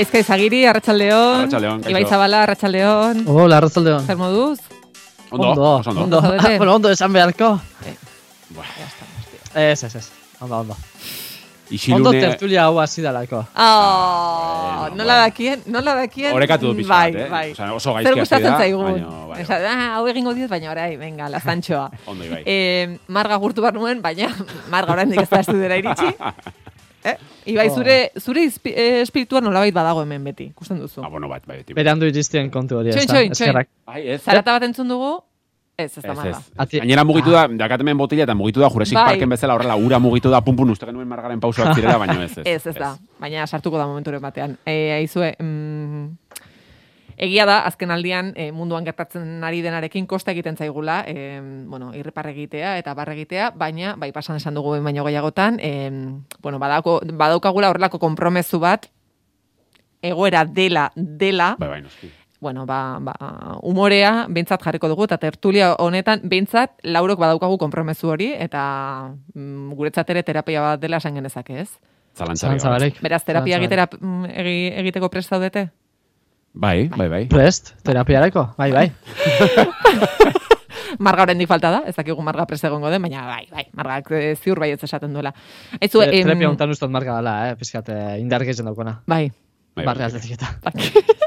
Gaizka izagiri, arratsaldeon. Arratsaldeon. Ibai Zabala, arratsaldeon. Hola, arratzaldeon. Zer moduz? Ondo, Ondo, oso ondo. ondo. Bueno, ondo esan beharko. Buah, Ez, ez, ez. Ondo, ondo. Ondo Isilune, tertulia hau hasi dalako. Oh, bueno, nola bueno. dakien, nola dakien. Orekatu du pixka bai, eh? Bai, Osea, oso Zer gaizki hasi da, zaigun. baina, bai. Esa, ah, hau egingo diot, baina orai, venga, lazantxoa. ondo ibai. Eh, marga gurtu behar nuen, baina marga oraindik ez da estudera iritsi. Eh? Ibai, Oh. zure, zure izpi- eh, espiritua nolabait badago hemen beti, ikusten duzu. Ah, bueno, bat, bai, beti. Berandu iristien kontu hori, ez Txoin, da. txoin, txoin. Eskerrak. Ai, ez. Zarata bat entzun dugu, ez, ez da Ez, ez. Ati- Gainera mugitu da, dakatemen botila eta mugitu da Jurassic Bai. Parken bezala horrela ura mugitu da, pum pum uste genuen margaren pausoak zirela, baina ez, ez. Ez, ez da. Baina sartuko da momenturen batean. E, aizue, mm, egia da, azken aldian e, munduan gertatzen ari denarekin kosta egiten zaigula, e, bueno, irrepar egitea eta barre egitea, baina, bai, pasan esan dugu baino gehiagotan, e, bueno, badauko, badaukagula horrelako konpromezu bat, egoera dela, dela, Bai, bai, noski. bueno, ba, ba, umorea behintzat jarriko dugu, eta tertulia honetan behintzat laurok badaukagu konpromezu hori, eta mm, guretzat ere terapia bat dela esan genezake, ez? Zalantzari Zalantza gabe. barik. Beraz, terapia egitera, mm, egi- egiteko prest zaudete? Bai, bai, bai. Prest, terapiarako, bai, bai. Marga oraindik falta da, ez dakigu marga prest egongo den, baina bai, bai, margak eh, ziur bai ez esaten duela. Aizu, Te- em, Terapia hontan ustot marka dela, eh, pizkat eh, indar gehiago daukona. bai, Bai, Barre bai. aldetik eta.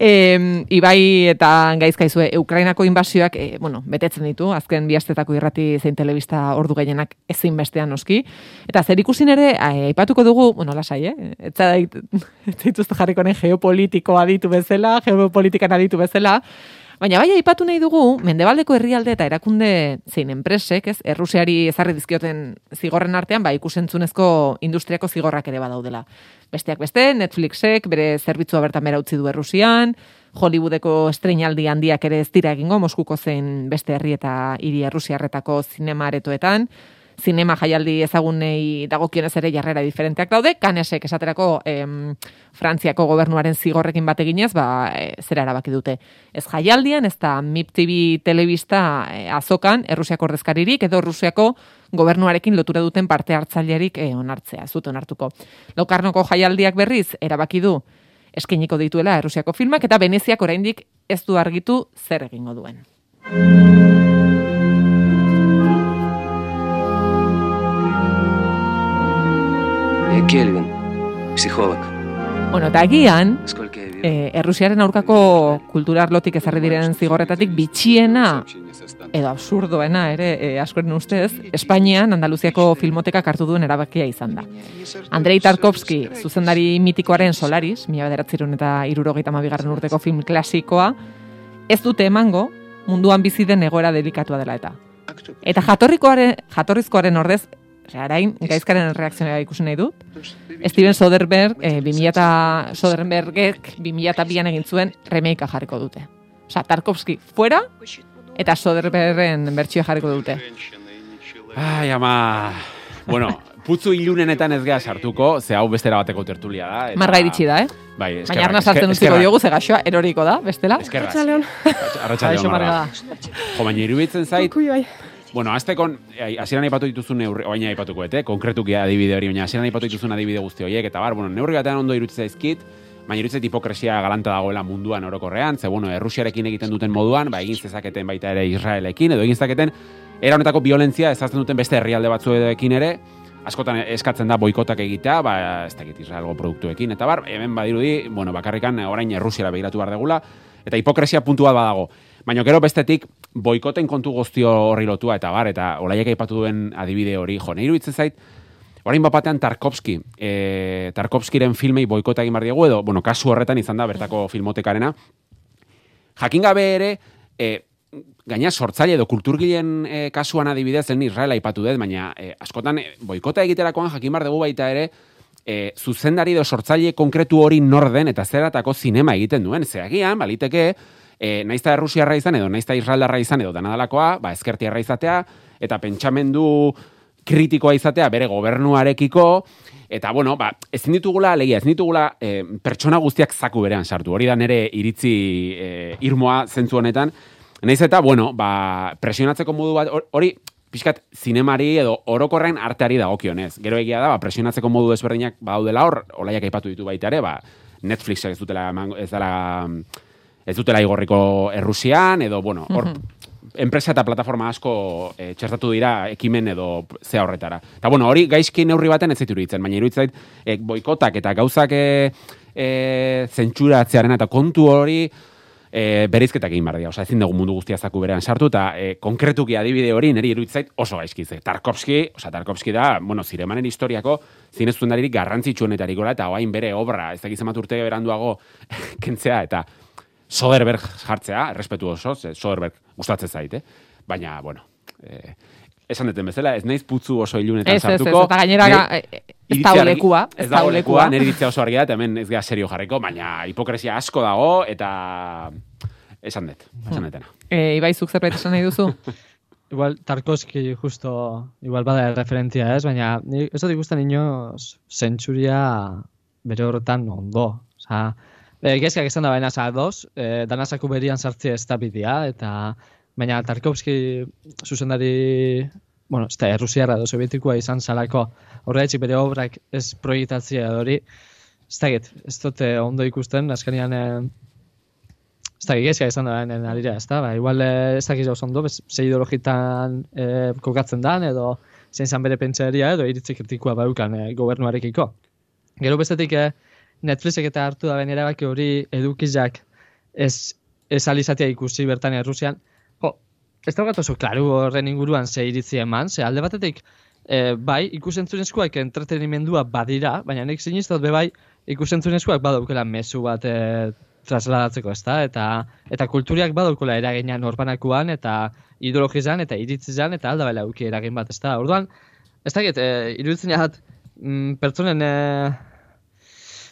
Em, Ibai eta gaizka izue, Ukrainako inbasioak, e, bueno, betetzen ditu, azken bihaztetako irrati zein telebista ordu gehienak ezin bestean noski. Eta zer ikusin ere, ai- aipatuko dugu, bueno, lasai, eh? Etza dituzte jarriko nahi geopolitiko aditu bezala, geopolitikan aditu bezala, Baina bai aipatu nahi dugu, mendebaldeko herrialde eta erakunde zein enpresek, ez, errusiari ezarri dizkioten zigorren artean, ba, ikusentzunezko industriako zigorrak ere badaudela. Besteak beste, Netflixek bere zerbitzua bertan bera utzi du Errusian, Hollywoodeko estreinaldi handiak ere ez dira egingo, Moskuko zein beste herri eta hiri errusiarretako zinema aretoetan, zinema jaialdi ezagunei dagokionez ere jarrera diferenteak daude, kanesek esaterako em, Frantziako gobernuaren zigorrekin bat eginez, ba, e, zera erabaki dute. Ez jaialdian, ez da MIP TV telebista e, azokan, Errusiako ordezkaririk, edo Rusiako gobernuarekin lotura duten parte hartzailerik e, onartzea, ez dute onartuko. Lokarnoko jaialdiak berriz, erabaki du, eskeniko dituela Errusiako filmak, eta Veneziak oraindik ez du argitu zer egingo duen. Kelvin, psikolog. Bueno, eta agian, e, Errusiaren aurkako kultura arlotik ezarri diren zigorretatik bitxiena, edo absurdoena ere, e, askoren ustez, Espainian Andaluziako filmotekak hartu duen erabakia izan da. Andrei Tarkovski, zuzendari mitikoaren Solaris, mila bederatzerun eta irurogeita mabigarren urteko film klasikoa, ez dute emango munduan bizi den egoera delikatua dela eta. Eta jatorrikoaren, jatorrizkoaren ordez, arain, gaizkaren reakzionera ikusi nahi dut, Steven Soderbergh, eh, 2000 eta Soderberghek 2002an egin zuen remakea jarriko dute. Osa, Tarkovski fuera eta Soderberghen bertsioa jarriko dute. Ai, ama... Bueno, putzu ilunenetan ez geha sartuko, ze hau bestera bateko tertulia da. eta- Marga iritsi da, eh? Bai, eskerrak. Baina arna sartzen utziko diogu, ze gaxoa eroriko da, bestela. Eskerrak. Arratsaldeon. Arratxaldeon, Kaixo, Marga. marga. Jo, baina iruditzen zait, bai. Bueno, aztekon, ai, hasieran aipatu dituzun neurri, oaina aipatuko, ete, konkretuki adibide hori, baina hasieran aipatu dituzun adibide guzti horiek, eta bar, bueno, neurri batean ondo iruditzen zaizkit, baina iruditzen zait hipokresia galanta dagoela munduan orokorrean, ze, bueno, Errusiarekin egiten duten moduan, ba, egin zezaketen baita ere Israelekin, edo egin zezaketen, era honetako violentzia ezazten duten beste herrialde batzuekin ere, askotan eskatzen da boikotak egitea, ba, ez dakit Israelgo produktuekin, eta bar, hemen badirudi, bueno, bakarrikan orain Errusiara begiratu behar degula, eta hipokresia puntu bat badago. Baina gero bestetik, boikoten kontu guztio horri lotua, eta bar, eta olaiek aipatu duen adibide hori, jo, nahi iruditzen zait, orain bapatean Tarkovski, e, Tarkovskiren filmei boikota egin behar diegu, edo, bueno, kasu horretan izan da bertako filmotekarena, jakin gabe ere, e, gaina sortzaile edo kulturgileen e, kasuan adibidez, zen Israela aipatu dut, baina e, askotan e, boikota egiterakoan jakin behar dugu baita ere, e, zuzendari edo sortzaile konkretu hori nor den eta zeratako zinema egiten duen. Zeagian, baliteke, e, naizta errusiarra izan edo naizta israeldarra izan edo danadalakoa, ba, ezkertiarra izatea, eta pentsamendu kritikoa izatea bere gobernuarekiko, eta bueno, ba, ezin ditugula, legia, ezin ditugula e, pertsona guztiak zaku berean sartu. Hori da nere iritzi e, irmoa zentzu honetan. Naiz eta, bueno, ba, presionatzeko modu bat, hor- hori, pixkat, zinemari edo orokorren arteari dagokionez. Gero egia da, ba, presionatzeko modu desberdinak badaudela hor, olaiak aipatu ditu baita ere, ba, Netflixek ez dutela, ez dela, ez dutela igorriko Errusian, edo, bueno, hor, enpresa eta plataforma asko e, txertatu dira ekimen edo ze horretara. Eta bueno, hori gaizki neurri baten ez zaitu iruditzen, baina iruditzen e, boikotak eta gauzak e, e, zentsuratzearen eta kontu hori e, bereizketak egin behar dira. Osa, ezin dugu mundu guztia zaku berean sartu, eta e, konkretuki adibide hori niri iruditzen oso gaizki. Ze Tarkovski, osa, Tarkovski da, bueno, ziremanen historiako zinezundaririk garrantzitsuenetarikola, eta oain bere obra, ez dakiz emat urte beranduago kentzea, eta Soderberg jartzea, errespetu oso, ze Soderberg gustatzen zait, eh? Baina, bueno, eh, esan deten bezala, ez naiz putzu oso ilunetan Ez, ez, ez, sartuko. eta gainera Nire ga- e- ez da argi- lekua, Ez da nire iritzia oso argia, eta hemen ez gara serio jarriko, baina hipokresia asko dago, eta esan dut, esan detena. E, Ibai, zuk zerbait esan nahi duzu? Igual Tarkovski justo, igual bada referentzia ez, baina ni ez dut ikusten inoz zentsuria bere horretan ondo. Osa, e, gezkak esan da baina dos, e, danasaku berian sartzea ez da bidea, eta baina Tarkovski zuzendari, bueno, ez da, errusiarra edo sovietikoa izan salako, horregatik bere obrak ez proiektatzea hori, ez da ez dute ondo ikusten, azkenean eh, Ez da, gezka izan da benen arira, ez da, ba, igual eh, ez dakiz oso ondo, ze ideologitan eh, kokatzen dan, edo zein zan bere pentsaria, edo iritzi kritikoa baukan eh, gobernuarekiko. Gero bestetik eh, Netflixek eta hartu da ben erabaki hori edukizak ez, ez alizatea ikusi bertan Errusian, jo, ez daukat oso klaru horren inguruan ze iritzi eman, ze alde batetik, eh, bai, ikusentzunezkoak entretenimendua badira, baina nik sinistot be bai, ikusentzunezkoak badaukela mezu bat eh, trasladatzeko, ezta? Eta eta kulturiak badaukela eragina norbanakoan eta ideologizan eta iritzizan eta alda bela uki eragin bat, ezta? Orduan, ez dakit, e, iruditzen jat, mm, pertsonen e,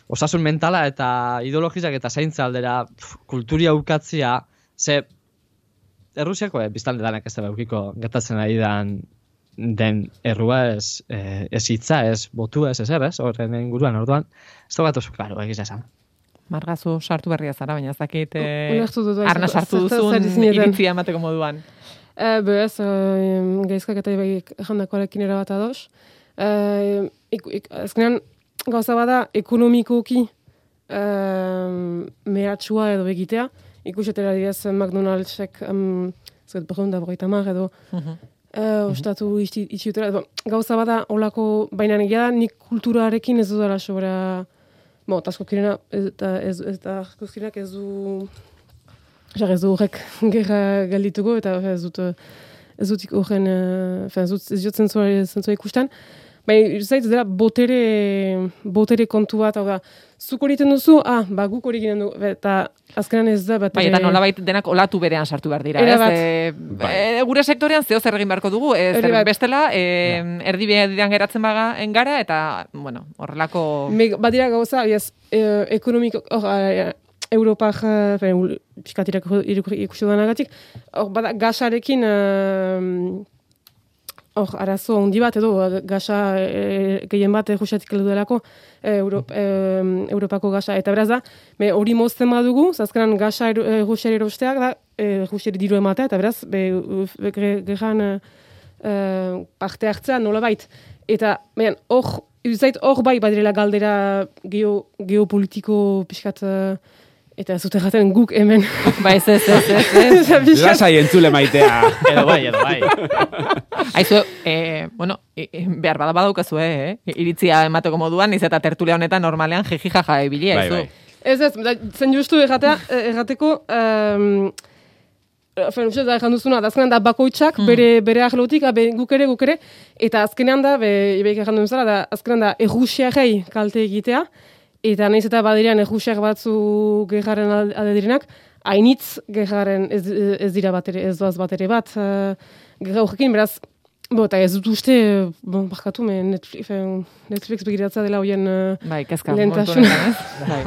osasun mentala eta ideologizak eta zaintza aldera pf, kulturia ukatzia, ze Errusiako e, biztalde danak ez da ukiko gertatzen ari dan den errua ez, e, ez hitza, ez botu, ez ezer, ez, horren inguruan, orduan, ez da bat oso klaro, egiz esan. Margazu sartu berria zara, baina ez dakit e, bai, arna sartu duzun iritzia emateko moduan. E, be ez, e, gaizkak eta ibai jandakoarekin erabat ados. E, ik, ik, azkenean, gauza bada, ekonomikoki e, mehatxua edo egitea. Ikusetera direz McDonaldsek, um, zet berreun da berroita mar edo, e, ostatu itxi, itxiutera. Bo, Gauza bada, olako, baina egia da, nik kulturarekin ez dudala sobera, bo, eta askokirena, eta ez, eta askokirenak ez du, Jar ez du horrek gerra galdituko, eta ez dut, ez dut horren, eh, ez dut ez dut zentzua, zentzua ikusten. Baina, zait, dela, botere, botere kontu bat, hau da, zuk hori duzu, ah, ba, guk hori ginen dugu, eta azkenan ez da, bat Bai, eta nolabait denak olatu berean sartu behar dira, ez? E, Bai. e, gure sektorean zeo zer egin beharko dugu, e, zer bat. bestela, e, erdi behan geratzen baga engara, eta, bueno, horrelako... Me, badira gauza, yes, eh, ekonomiko, hor, eh, Europa, uh, piskatirak ikusi dudanagatik, hor, bada, gasarekin, eh, hor, arazo handi bat edo, gasa eh, gehien bat Rusiatik heldu delako, eh, Euro, eh, Europako gasa, eta beraz da, me hori mozten badugu, zazkenan gasa eh, Rusiari erosteak da, Rusiari diru ematea, eta beraz, be, be, ge- gerran eh, eh, parte hartzea nola bait. Eta, behan, hor, zait hor bai badirela galdera geo, geopolitiko pixkat, eh, eta ez dute jaten guk hemen. Ba, ez, ez, ez, ez, Lasai entzule maitea. edo bai, edo bai. Aizu, e, bueno, e, behar bada badaukazu, eh? Iritzia emateko moduan, niz eta tertulia honetan normalean jeji jaja ebilia, Bai, bai. Ez ez, da, zen justu erratea, eh, errateko, um, Fen, uste da, erran duzuna, da azkenean da bakoitzak, bere, bere arlotik, ah, be, guk ere, guk ere, eta azkenean da, be, ibeik erran duzala, da azkenean da, errusiarrei kalte egitea, eta nahiz eta badirean errusiak batzu gerraren al- alde direnak, hainitz gerraren ez, ez dira bat ere, ez doaz bat ere bat, uh, beraz, Bo, eta ez dut uste, bon, barkatu, me Netflix, fen, Netflix begiratza dela hoien uh, Bai, kezka. Lehentasuna. ez? Bai.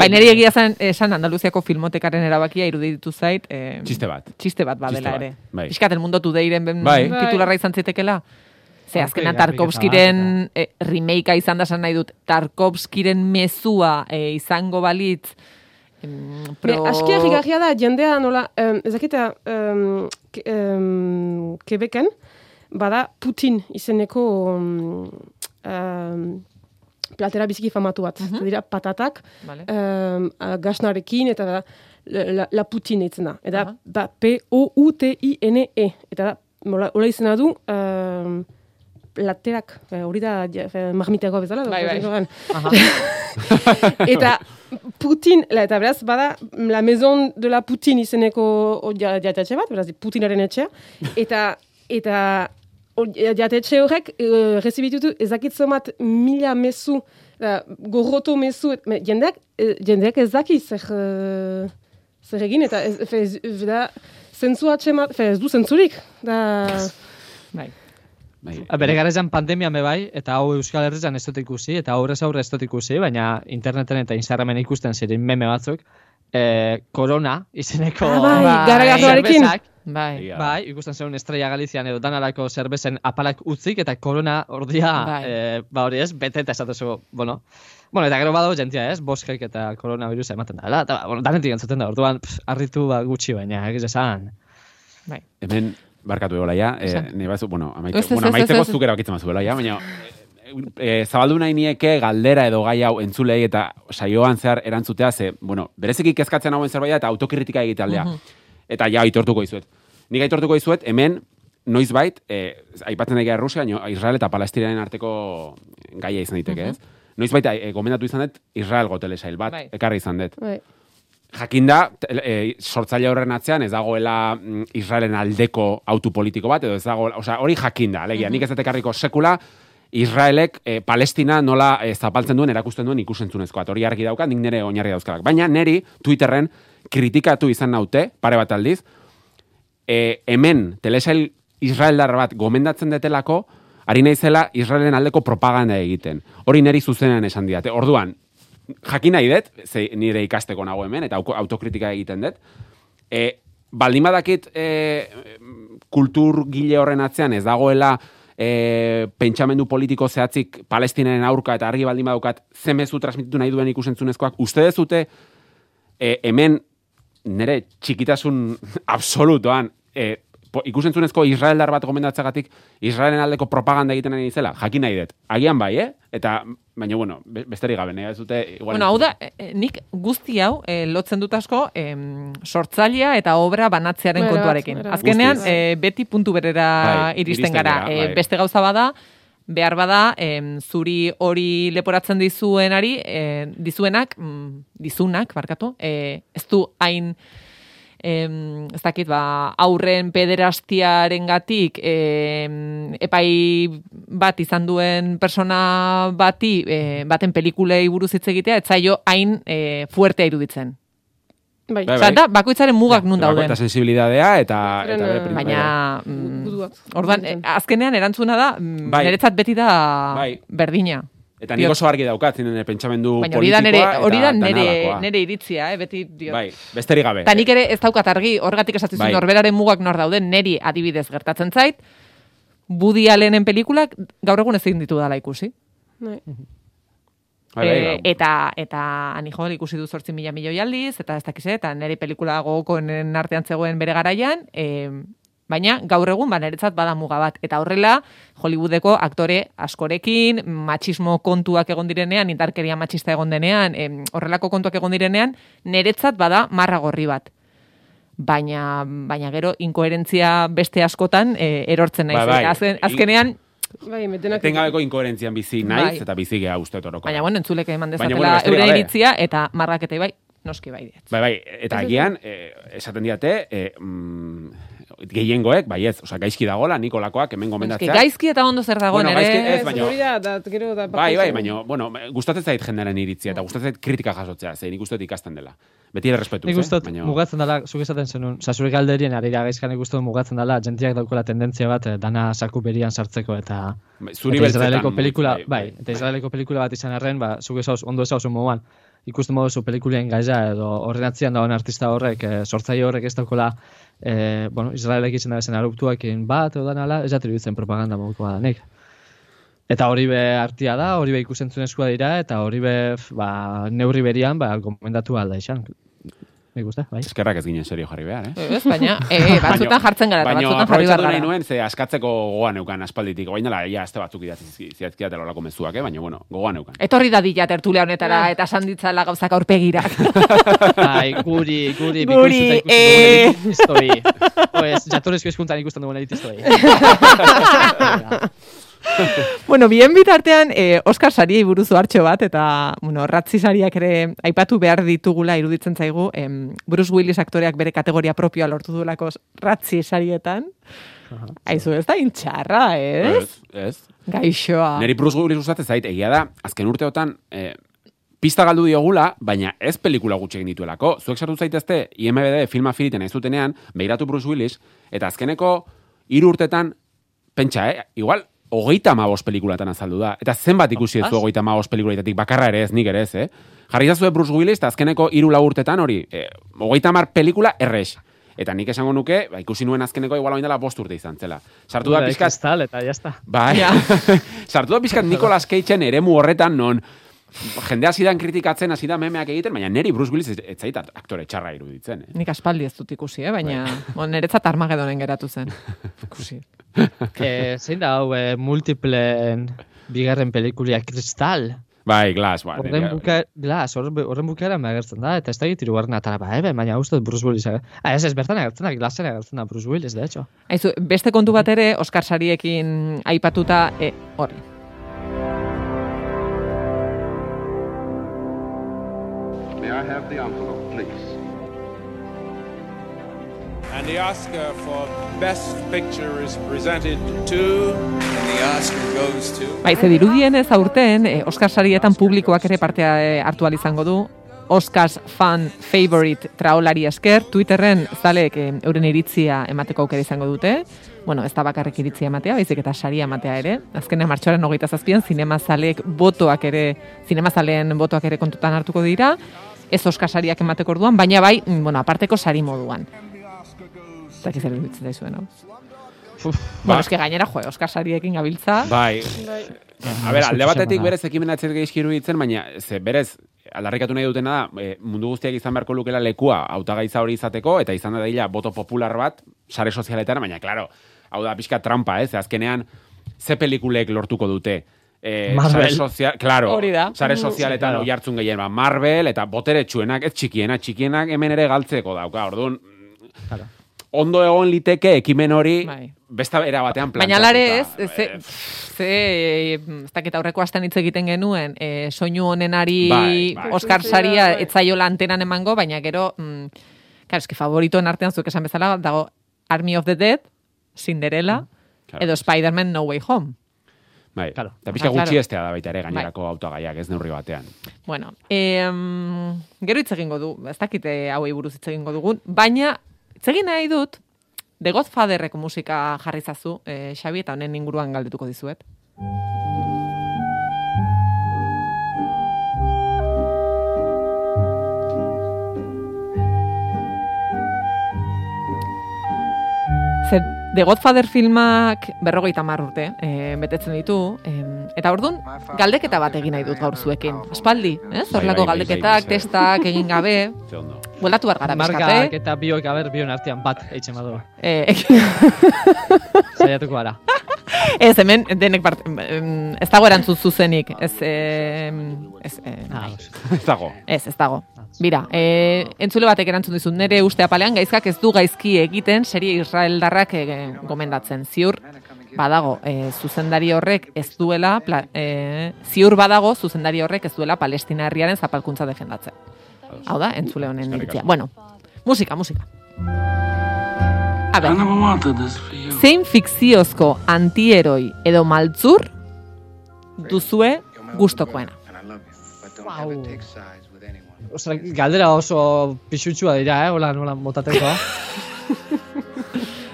Bai, niri egia zen, esan Andaluziako filmotekaren erabakia iruditu zait. Eh, Txiste bat. Txiste bat badela ere. bai. Piskat, el mundo tudeiren ben Bai. titularra izan zitekela. Ze azkenan Tarkovskiren eh, remakea izan da nahi dut. Tarkovskiren mezua eh, izango balitz. em, Pro... aski harrigarria da, jendea nola, um, ezakita, um, ke, um, Quebecen, bada Putin izeneko um, um, platera biziki famatu bat. Mhm. Dira patatak, Vale. um, gasnarekin, eta da, la, la, putin eitzen da. Eta Aha. da, P-O-U-T-I-N-E. E. Eta da, mola, hola izena du, um, platerak, eh, hori da, ja, fe, marmitako bezala. Bai, bai. eta Putin, la, eta beraz, bada, la maison de la Putin izeneko jatetxe bat, beraz, Putinaren etxea, eta, eta jatetxe horrek, e, rezibitutu ezakitzo bat mila mezu, da, gorroto mezu, et, me, jendeak, e, jendeak ez daki zer, e, zer egin, eta ez, fe, ez, da, zentzu atxemat, fe, ez du zentzurik, da, Bai. Bai. A, Bere garaian pandemia me bai, eta hau Euskal Herrian ez dut ikusi, eta aurrez aurre ez dut ikusi, baina interneten eta Instagramen ikusten ziren meme batzuk, eh, korona izeneko Ah, bai, Bai. garagardoarekin. zerbezak, Bai. Bai, ikusten zeuen Estrella Galizian edo danarako zerbezen apalak utzik eta korona ordia, Bai. eh, ba hori ez, bete eta esatezu, bueno. Bueno, eta gero badago jentia ez, boskek eta koronavirusa ematen da, eta, bueno, danetik entzuten da, orduan, pff, harritu ba, gutxi baina, egiz esan. Bai. Hemen, barkatu egola, ja, e, Esan. ne bazu, bueno, amaite, Ez, ez, bueno, amaitzeko zuk erabakitzen mazuela, ja, baina e, zabaldu nahi nieke galdera edo gai hau entzulei eta saioan zehar erantzutea, ze, bueno, bereziki kezkatzen hauen zerbait eta autokritika egitaldea. Eta ja, aitortuko izuet. Nik aitortuko izuet, hemen, noizbait, e, aipatzen daik Rusia, Israel eta Palestinaren arteko gaia izan diteke, ez? Noizbait, e, gomendatu izan dut, Israel gotelesail bat, Bai. ekarri izan dut. bai. Jakinda, e, sortzaile horren atzean ez dagoela mm, Israelen aldeko autu politiko bat, edo ez dagoela, osea, hori jakinda, alegia, nik ez dut ekarriko sekula, Israelek e, Palestina nola e, zapaltzen duen, erakusten duen ikusentzunezko bat. Hori argi daukat, nik nire oinarri dauzkalak. Baina neri Twitterren kritikatu izan naute, pare bat aldiz, e, hemen telesail Israeldar bat gomendatzen detelako, ari naizela Israelen aldeko propaganda egiten. Hori neri zuzenean esan diate. Orduan, jakin nahi dut, ze nire ikasteko nago hemen, eta autokritika egiten dut, e, baldin badakit e, kultur gile horren atzean ez dagoela e, pentsamendu politiko zehatzik palestinaren aurka eta argi baldin badaukat zemezu transmititu nahi duen ikusentzunezkoak, uste dezute e, hemen nire txikitasun absolutoan e, ikusentzunezko Israeldar bat gomendatzagatik Israelen aldeko propaganda egiten nahi zela, jakin nahi dut. Agian bai, eh? Eta, baina, bueno, be- besterik gabe, nahi ez dute... Igual, Bueno, hau da, e, e, nik guzti hau e, lotzen dut asko em, sortzailea eta obra banatzearen Berat, kontuarekin. berat. Azkenean, Guztiz. e, beti puntu berera Bai, iristen iristen gara. gara, E, bai. beste gauza bada, behar bada, em, zuri hori leporatzen dizuenari, e, dizuenak, mm, dizunak, barkatu, e, ez du hain em, ez dakit, ba, aurren pederastiaren gatik epai bat izan duen persona bati, e, baten pelikulei buruz hitz egitea, ez zaio hain e, fuertea iruditzen. Bai, Bai, Osea, da, bakoitzaren mugak nun dauden. Eta sensibilidadea eta... eta bere Baina, bai, mm, orduan, eh, azkenean erantzuna da, mm, Bai. niretzat beti da Bai. berdina. Eta nik oso argi daukat, zinen pentsamendu Baina politikoa hori da nere, nere iritzia, eh, beti diot. Bai, besterik gabe. Eta nik ere ez daukat argi, horgatik esatu Bai. norberaren mugak nor dauden, neri adibidez gertatzen zait, Woody Allenen pelikulak gaur egun ezin ditu dala ikusi. Bai. Eh, bai. eta eta Anijol ikusi du 8 mila milioi aldiz, eta ez dakiz, eta nire pelikula gogokoenen artean zegoen bere garaian, e, baina gaur egun ba niretzat bada muga bat eta horrela Hollywoodeko aktore askorekin matxismo kontuak egon direnean, indarkeria matxista egon denean, em, horrelako kontuak egon direnean, niretzat bada marra gorri bat. Baina, baina gero inkoherentzia beste askotan e, erortzen naiz. Bai, bai. Eta Azken, azkenean, Bai, metenak... Etengabeko inkoherentzian bizi naiz, Bai. eta bizi geha uste oroko. baina bueno, entzulek eman dezatela bueno, iritzia, eta marraketei bai, noski bai diet. Bai, bai, eta agian, eh, esaten diate, eh, mm, gehiengoek, bai ez, osea, gaizki dagola, Nikolakoak hemen Eske, gomendatzea. gaizki eta ondo zer dagoen Bueno, gaizki ere. ez, Hori da, da, gero da... Bai, bai, baina, bueno, gustatzen zait jendearen iritzia, eta gustatzen zait kritika jasotzea, ze nik uste dut ikasten dela. Beti ere respetuz, Nik uste dut, eh? baina... mugatzen dela, zuk esaten zenun, oza, zure galderien arira gaizkan nik uste dut mugatzen dela, jentiak daukola tendentzia bat, eh, dana saku berian sartzeko, eta, Bai, Zuri eta Israeleko pelikula, bai, bai, eta Israeleko pelikula bat izan arren, ba, zuk esauz, ondo esauz moduan, ikusten moduzu pelikulien gaia, edo horren atzian dagoen artista horrek, e, sortzaile horrek ez daukola, e, bueno, Israelek izan da bezen aruptuakin bat, edo danala, ez jatri dutzen propaganda modukoa da, nik. Eta hori be artia da, hori be ikusentzunezkoa dira, eta hori be, ba, neurri berian, ba, gomendatu alda izan. Me gusta, bai. Eskerrak ez ginen serio jarri behar, eh? Ez, baina, e, batzutan jartzen gara, eta Baina batzutan jarri behar gara. nuen, ze askatzeko gogoan neukan aspalditik. Oain dela, ja, azte batzuk idatzi ziatzkiatela olako mezuak, eh? Baina, bueno, gogoan neukan. Etorri da dila tertulia honetara, eta esan ditzala gauzak aurpegirak. Bai, guri, guri, Guri, eh. ikusten dugun elitistoi. Pues, jatorezko hizkuntzan ikusten dugun elitistoi. bueno, bien bitartean, eh, Oscar sariei buruz hartxo bat, eta, bueno, ratzi sariak ere aipatu behar ditugula iruditzen zaigu, em, Bruce Willis aktoreak bere kategoria propioa lortu duelako ratzi sarietan. Aizu, ez da intxarra, ez? Ez, ez. Gaixoa. Neri Bruce Willis gustatzen zait, egia da, azken urteotan, eh, pista galdu diogula, baina ez pelikula gutxi egin dituelako. Zuek sartu zaitezte, IMBD film afiliten ez dutenean, behiratu Bruce Willis, eta azkeneko hiru urtetan, pentsa, eh? Igual, hogeita amabos pelikulatan azaldu da. Eta zenbat ikusi ez du hogeita amabos pelikuletatik, bakarra ere ez, nik ere ez, eh? Jarri zazue Bruce Willis, eta azkeneko hiru lau urtetan hori, eh, hogeita amar pelikula errex. Eta nik esango nuke, ba, ikusi nuen azkeneko igual oindela bost urte izan zela. Sartu da pizkat, Kristal, eta jazta. Bai, sartu da pizkat Nicolas Cageen eremu horretan non jende hasi dan kritikatzen, hasi da memeak egiten, baina neri Bruce Willis ez, zait aktore txarra iruditzen. Eh? Nik aspaldi ez dut ikusi, eh? baina bon, niretzat Armagedonen geratu zen. Ikusi. Eh, zein da hau, eh, multiplen bigarren pelikulia Kristal. Bai, Glass, ba. Horren buka, glas, horren bukaeran agertzen da, eta ez da egit irugarren atara ba, ebe, baina uste Bruce Willis. Ah, ez, ez, bertan agertzen da, glasen agertzen da Bruce Willis, de hecho. Aizu, beste kontu bat ere, Oscar sariekin aipatuta, e, hori. I have the envelope, please? And the Oscar for Best Picture is presented to. And the Oscar goes to. Bai, ze dirudienez aurten, eh, Oscar sarietan publikoak ere partea eh, hartu izango du. Oscars fan favorite traolari esker, Twitterren zalek eh, euren iritzia emateko aukera izango dute. Bueno, ez da bakarrik iritzia ematea, baizik eta saria ematea ere. Azkenean martxoaren hogeita zazpian, zinema zalek botoak ere, zinema zaleen botoak ere kontutan hartuko dira. Ez Oscar sariak emateko orduan, baina bai, mm, bueno, aparteko sari moduan. Eta zer iruditzen daizuen, hau? Bueno, eske gainera, jo, sariekin gabiltza. Bai, Bai. a ber, alde batetik berez ekimena ez gaizki iruditzen, baina ze berez aldarrikatu nahi dutena da, e, mundu guztiak izan beharko lukela lekua hautagaitza hori izateko, eta izan da dila boto popular bat, sare sozialetan, baina, claro, hau da pixka trampa, ez? Azkenean, ze pelikulek lortuko dute? E, Marvel. Sare sozial, claro, Hori da. sare sozialetan Claro. oi hartzun gehien, ba, Marvel, eta botere txuenak, ez txikienak, txikienak hemen ere galtzeko dauka, orduan, Claro. ondo egon liteke ekimen hori Bai. besta era batean Baina lare ez, ez, ze, ze, eh, ez dakit aurreko astean hitz egiten genuen, e, soinu honenari Bai, bai. Oscar Bai. saria etzaiola antenan emango, baina gero, mm, claro, eski favoritoen artean zuek esan bezala, dago Army of the Dead, Cinderella, Claro. edo Spider-Man No Way Home. Bai, Claro. eta pixka claro. gutxi estea da baita ere gainerako autogaiak ez neurri batean. Bueno, em, gero hitz egingo du, ez dakite hauei buruz hitz egingo dugun, baina hitz egin nahi dut, The Godfatherreko musika jarri zazu, eh, Xabi, eta honen inguruan galdetuko dizuet. Ze The Godfather filmak berrogeita hamar urte eh, betetzen ditu, em, eta orduan galdeketa bat egin nahi dut gaur zuekin. Aspaldi, ez? Bai, Horrelako bai, bai, galdeketak, testak egin gabe, bueltatu behar gara Markak eh? eta biok, aber, bion artean bat eitzen badu. Eh, Saiatuko gara. ez, hemen denek part, ez dago erantzun zuzenik, ez, ez, eh, Ah. Ez dago. Ez, ez dago. Bira, e, entzule batek erantzun dizut, nire uste apalean gaizkak ez du gaizki egiten serie Israeldarrak e, gomendatzen. Ziur, badago, e, zuzendari horrek ez duela, pla, e, ziur badago, zuzendari horrek ez duela Palestina herriaren zapalkuntza defendatzen. Hau da, entzule honen iritzia. Bueno, musika, musika. A ber, zein fikziozko antieroi edo maltzur duzue gustokoena? Wow. Ostra, galdera oso pixutsua dira, eh? Hola, nola motateko.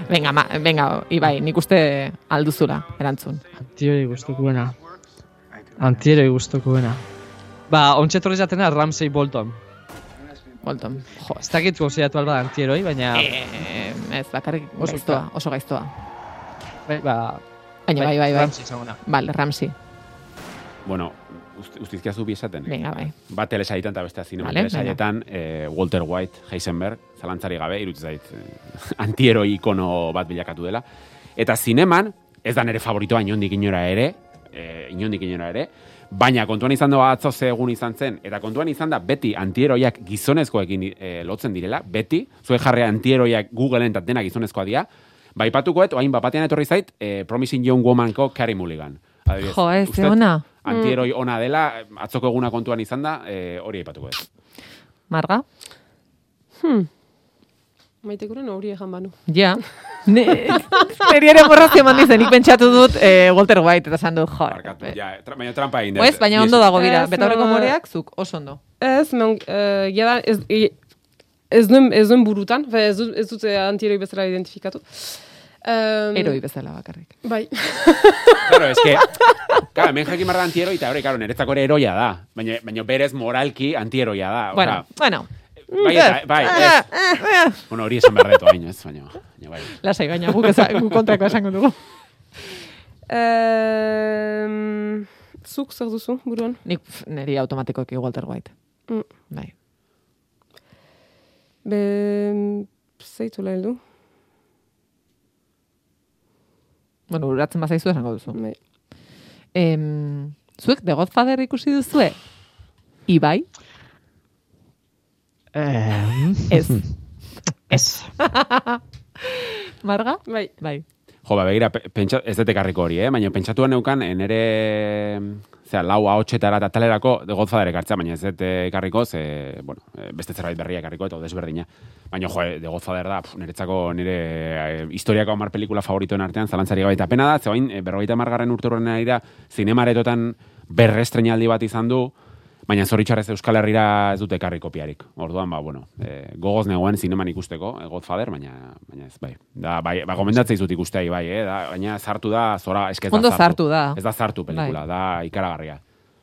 Venga, ma, venga, Ibai, nik uste alduzula, erantzun. Antieri gustukoena. Antieri gustukoena. Ba, ontsa etorri zatena Ramsey Bolton. Bolton. Jo, Ez dakit gozeiatu alba antieroi, baina... Eh, ez, bakarrik Oso gaiztoa, oso gaiztoa. Bai, ba, Baina bai, bai, bai. Ramsey. Vale, Ramsey. Bueno, usti- ustizkia zu bi esaten. Venga, bai. Bat telesaitan eta bestea zinema Vale, telesaietan, eh, Walter White, Heisenberg, zalantzari gabe, iruditzen zait, eh, antieroi ikono bat bilakatu dela. Eta zineman, ez da nere favoritoa inondik inora ere, eh, inondik inora ere, baina kontuan izan da atzo ze egun izan zen, eta kontuan izan da beti antieroiak gizonezkoekin eh, lotzen direla, beti, zue jarrea antieroiak Googleen eta dena gizonezkoa dira, Baipatukoet, oain bapatean etorri zait, eh, Promising Young Womanko Carey Mulligan. Adibidez, Jo, ez, uste ze ona. Antieroi ona dela, atzoko eguna kontuan izan da, eh, hori aipatuko ez. Marga? Maitekuren hori ejan banu. Ja. Ne, ere borrazio eman dizen, nik pentsatu dut eh, Walter White, eta esan dut, jo. Barkatu, ja, tra, baina trampa egin dut. Oez, baina ondo dago bira. Ez, Betaurreko no, moreak, zuk, oso ondo. Ez, men, uh, jada, ez, e, ez duen, ez duen burutan, fe, ez, dut, ez dute antieroi bezala identifikatu. Um, Eroi bezala bakarrik. Bai. Claro, es que, claro, hemen jakin barra antieroi, eta hori, claro, niretzako ere eroia da. Baina, baina berez moralki antieroia da. Bueno, Osea, bueno. bai, eta, bai, ez. Bueno, hori esan behar dut, baina ez, baina, baina bai. Lasai, baina guk, eza, guk kontrako esango dugu. Um, zuk zer duzu, buruan? Nik neri automatikoki Walter White. Mm. Bai. Be, zeitu lehel du. Bueno, uratzen bazaizu esango duzu. Bai. Em, zuek The Godfather ikusi duzue? Ibai? Eh, Ez. ez. Marga? Bai. Bai. Jo, ba, begira, pe- pentsa, ez dut ekarriko hori, eh? baina pentsatuan neukan, nere, zera, lau ahotsetara eta talerako, de Godfather ekartzea, baina ez dut ekarriko, ze, bueno, eh, beste zerbait berria ekarriko, eta desberdina. Baina, jo, de Godfather da, pf, niretzako nire eh, historiako hamar pelikula favoritoen artean, zalantzari gabe, eta pena da, ze bain, eh, berrogeita margarren urte ari da, zinemaretotan berrestrenaldi bat izan du, baina zoritxarrez Euskal Herrira ez dute ekarri kopiarik. Orduan, ba, bueno, e, gogoz negoen zineman ikusteko, e, Godfather, baina, baina ez, bai. Da, bai, ba, gomendatzea izut ikustea, bai, eh? da, baina zartu da, zora, eske ez Ondo da zartu da. Ez da zartu pelikula, da ikaragarria.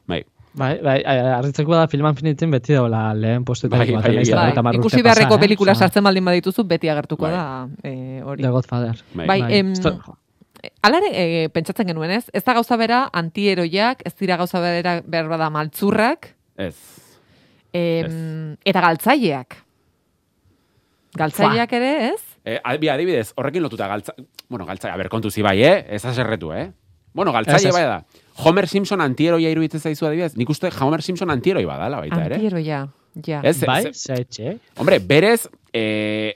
Bai, Bai, bai, arritzeko da filman finitin beti daula lehen postetan. Bai, bai. Bai, ikusi beharreko pelikula sartzen baldin badituzu, beti agertuko Bai. da eh, hori. The Godfather. bai. Bai, em, Esto- Alare, e, pentsatzen genuen ez, ez da gauza bera antieroiak, ez dira gauza bera behar bada maltzurrak, Ez. em, eta galtzaileak. Galtzaileak ere, ez? E, bi adibidez, horrekin lotuta galtza... Bueno, galtza, a ber, kontu zi bai, eh? Ez aserretu, eh? Bueno, galtzaile Ez, ez. bai da. Homer Simpson antieroia iruditzen zaizu adibidez? Nik uste Homer Simpson antieroi badala baita, ere? Antieroia, ja. Ez, Bai, ez- zaitxe. Hombre, berez, eh,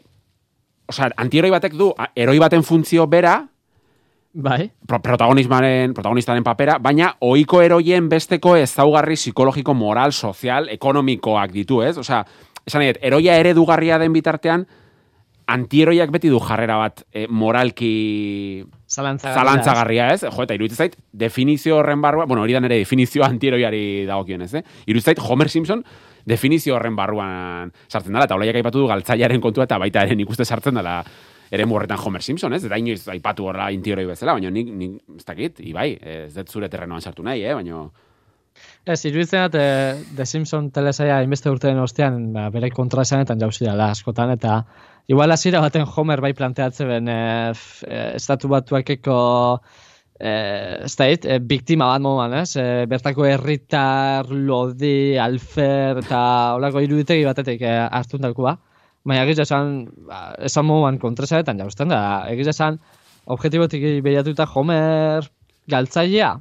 osea, antieroi batek du, a- eroi baten funtzio bera, Bai, pro protagonismaren, protagonistaren papera, baina ohiko eroien besteko ezaugarri psikologiko, moral, sozial, ekonomikoak ditu, ez? Osea, esan dut, eroia eredugarria den bitartean, antieroiak beti du jarrera bat eh, moralki zalantzagarria. zalantzagarria, ez? Jo, eta iruditzen zait, definizio horren barruan, bueno, hori da nere definizio antieroiari dagokionez, eh? Iruditzen zait, Homer Simpson definizio horren barruan sartzen dela, eta olaiak aipatu du galtzailearen kontua, eta baita ere nik uste sartzen dela ere horretan Homer Simpson, ez? Eta inoiz aipatu horra antioroi bezala, baina nik, nik ez dakit, ibai, ez dut zure terrenoan sartu nahi, eh? Baina, Ez, iruditzen dut, eh, The Simpson telesaia inbeste urteren ostean, ba, bere kontra esanetan jauzi dela askotan, eta igual hasiera baten Homer bai planteatze ben, eh, f- eh, estatu batuakeko eh, ez da hit, eh, biktima bat moduan, ez? Eh, bertako herritar, lodi, alfer, eta holako iruditegi batetik eh, hartun ba. Baina egiz esan, ba, esan moduan kontrasanetan jauzten da, egiz esan, objektibotik behiratuta Homer galtzailea,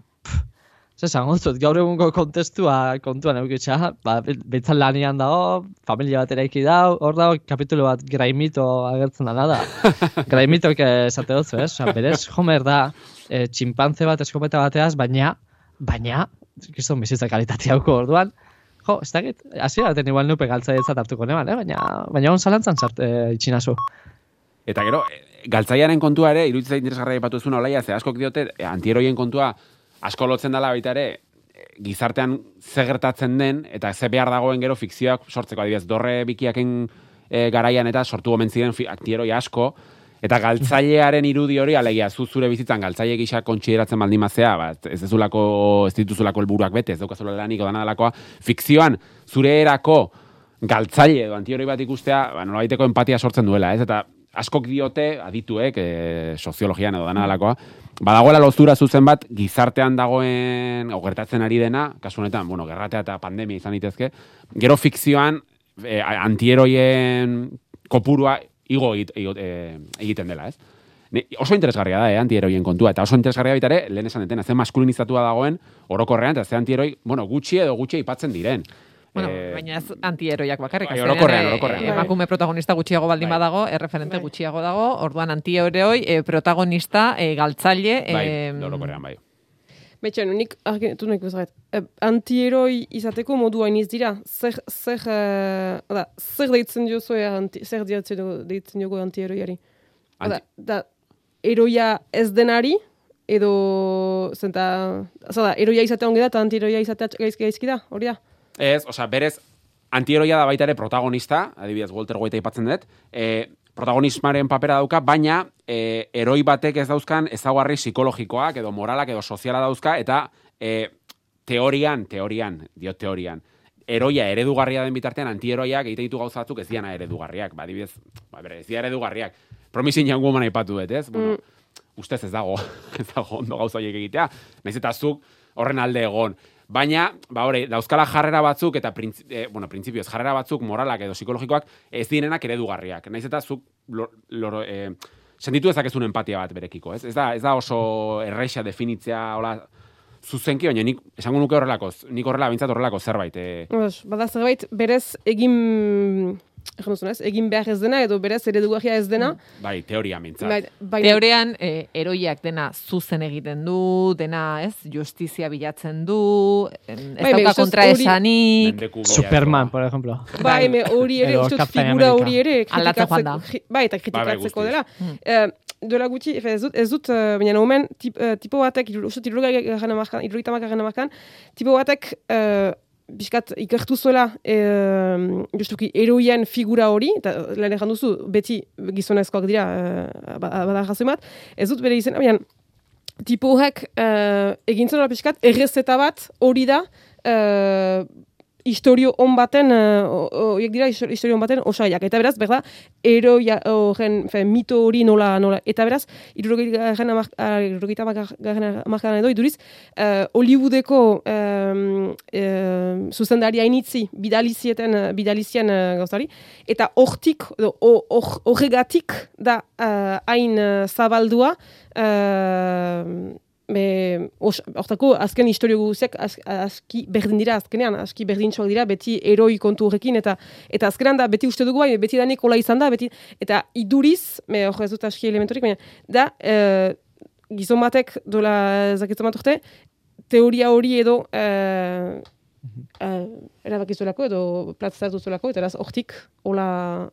Zer esango dut, gaur egungo kontestua kontuan eukitza, ba, betzan lanian dago, familia bat eraiki dau, hor dago kapitulo bat graimito agertzen dana da. Graimitok esate dut, ez? Osa, berez, Homer da, e, tximpanze bat eskopeta bateaz, baina, baina, gizon bizitza kalitatea orduan, jo, ez dakit, hasi baten igual nupe galtzailetzat hartuko neban, eh? baina, baina on zalantzan zart, e, itxinazu. Eta gero, eh, galtzailearen kontua ere, iruditzen zait interesgarria aipatu zuen olaia, ze askok diote, eh, antieroien kontua asko lotzen dela baita ere, gizartean ze gertatzen den, eta ze behar dagoen gero fikzioak sortzeko adibidez, dorre bikiaken eh, garaian eta sortu gomen ziren antieroi asko, eta galtzailearen irudi hori, alegia, zu zure bizitzan galtzaile gisa kontsideratzen baldin mazea, ba, ez dezulako, ez dituzulako helburuak bete, ez daukazula lanik dana delakoa, fikzioan, zure erako galtzaile edo antioroi bat ikustea, ba, nolabaiteko empatia sortzen duela, ez? Eta askok diote, adituek, e, soziologian edo dana dalakoa, badagoela loztura zuzen bat gizartean dagoen, o gertatzen ari dena, kasu honetan, bueno, gerratea eta pandemia izan ditezke, gero fikzioan e, antieroien kopurua igo egit- igo- e, egiten dela, ez? Ni, oso interesgarria da, eh, antieroien kontua, eta oso interesgarria baita ere, lehen esan detena, ze maskulinizatua dagoen orokorrean, eta ze antieroi, bueno, gutxi edo gutxi aipatzen diren. Bueno, Eh, baina ez antieroiak bakarrik. bai, orokorrean, eh, orokorrean. eh, Emakume protagonista gutxiago baldin Bai. badago, erreferente Bai. gutxiago dago, orduan antieroioi eh, protagonista, eh, galtzaile... bai, em, orokorrean, bai. Betxen, nik argitu nahi. E, antieroi izateko modu hainiz dira. Zer, zer, eh, da, zer deitzen diozu, anti, zer deitzen dugu, deitzen dugu antieroiari? Da, Anti- da, eroia ez denari, edo, zenta, oza da, eroia izatea ongi da, eta antieroia izatea gaizki gaizki da, hori da? Ez, osea, berez, antieroia da baita ere protagonista, adibidez, Walter White aipatzen dut, e, protagonismaren papera dauka, baina e, eroi batek ez dauzkan ezaugarri psikologikoak edo moralak edo soziala dauzka, eta e, teorian, teorian, dio teorian, eroia eredugarria den bitartean antieroiak egite ditu gauza batzuk ez diana eredugarriak, ba, adibidez, ba, bere, ez dira eredugarriak. Promising Young Woman aipatu dut, ez? Bueno, ustez ez dago, ez dago ondo gauza horiek egitea, naiz eta zuk horren alde egon. Baina, ba hori, dauzkala jarrera batzuk eta printzi, eh, bueno, printzipioz jarrera batzuk moralak edo psikologikoak ez direnak eredugarriak. Naiz eta zuk lo, lo, eh, sentitu dezakezun empatia bat berekiko, ez? Ez da, ez da oso erreixa definitzea, hola, zuzenki, baina nik esango nuke horrelako, nik horrela bintzat horrelako zerbait. Bas, bada zerbait, berez egin, egin duzun ez, egin behar ez dena, edo berez eredugarria ez dena, bai, teoria mintzat. bai, baina- Teorean, eh, eroiak dena zuzen egiten du, dena, ez, justizia bilatzen du, em, ez Bai, dauka bai, kontra hori- esanik, Superman, por ejemplo. Bai, me hori ere, Captain figura hori ere Aldatzen joan da. kritikatzeko, bai, eta kritikatzeko dela. Hmm. Eh, duela gutxi, efe, ez dut, ez dut, eh, baina omen, tip, eh, tipo batek, uste irurogeitamak amarkan, tipo batek, uh, biskat ikertu zuela eh, justuki eroien figura hori, eta lehen ejan duzu, beti gizonezkoak dira, uh, bada razoi bat, ez dut bere izen, baina, tipo horrek uh, egin zuen pixkat, errezeta bat hori da, uh, historio on baten, uh, horiek dira histo- historio on baten osaiak. Eta beraz, berda, eroia, horren, fe, mito hori nola, nola. Eta beraz, irurogeita markadan edo, iduriz, uh, Hollywoodeko um, um, zuzendaria initzi bidalizieten, bidalizien uh, gauzari, eta hortik, horregatik da hain uh, zabaldua, uh, be, os, hortako azken historio guziak az, aski berdin dira azkenean, aski berdintxoak dira beti eroi kontu horrekin, eta eta azkenean da beti uste dugu bai, beti danik hola izan da, beti, eta iduriz, me hor ez dut aski elementorik, baina da, eh, gizon batek dola zaketzen bat urte, teoria hori edo eh, uh, erabakizuelako edo platzatu zuelako, eta beraz, hortik, hola,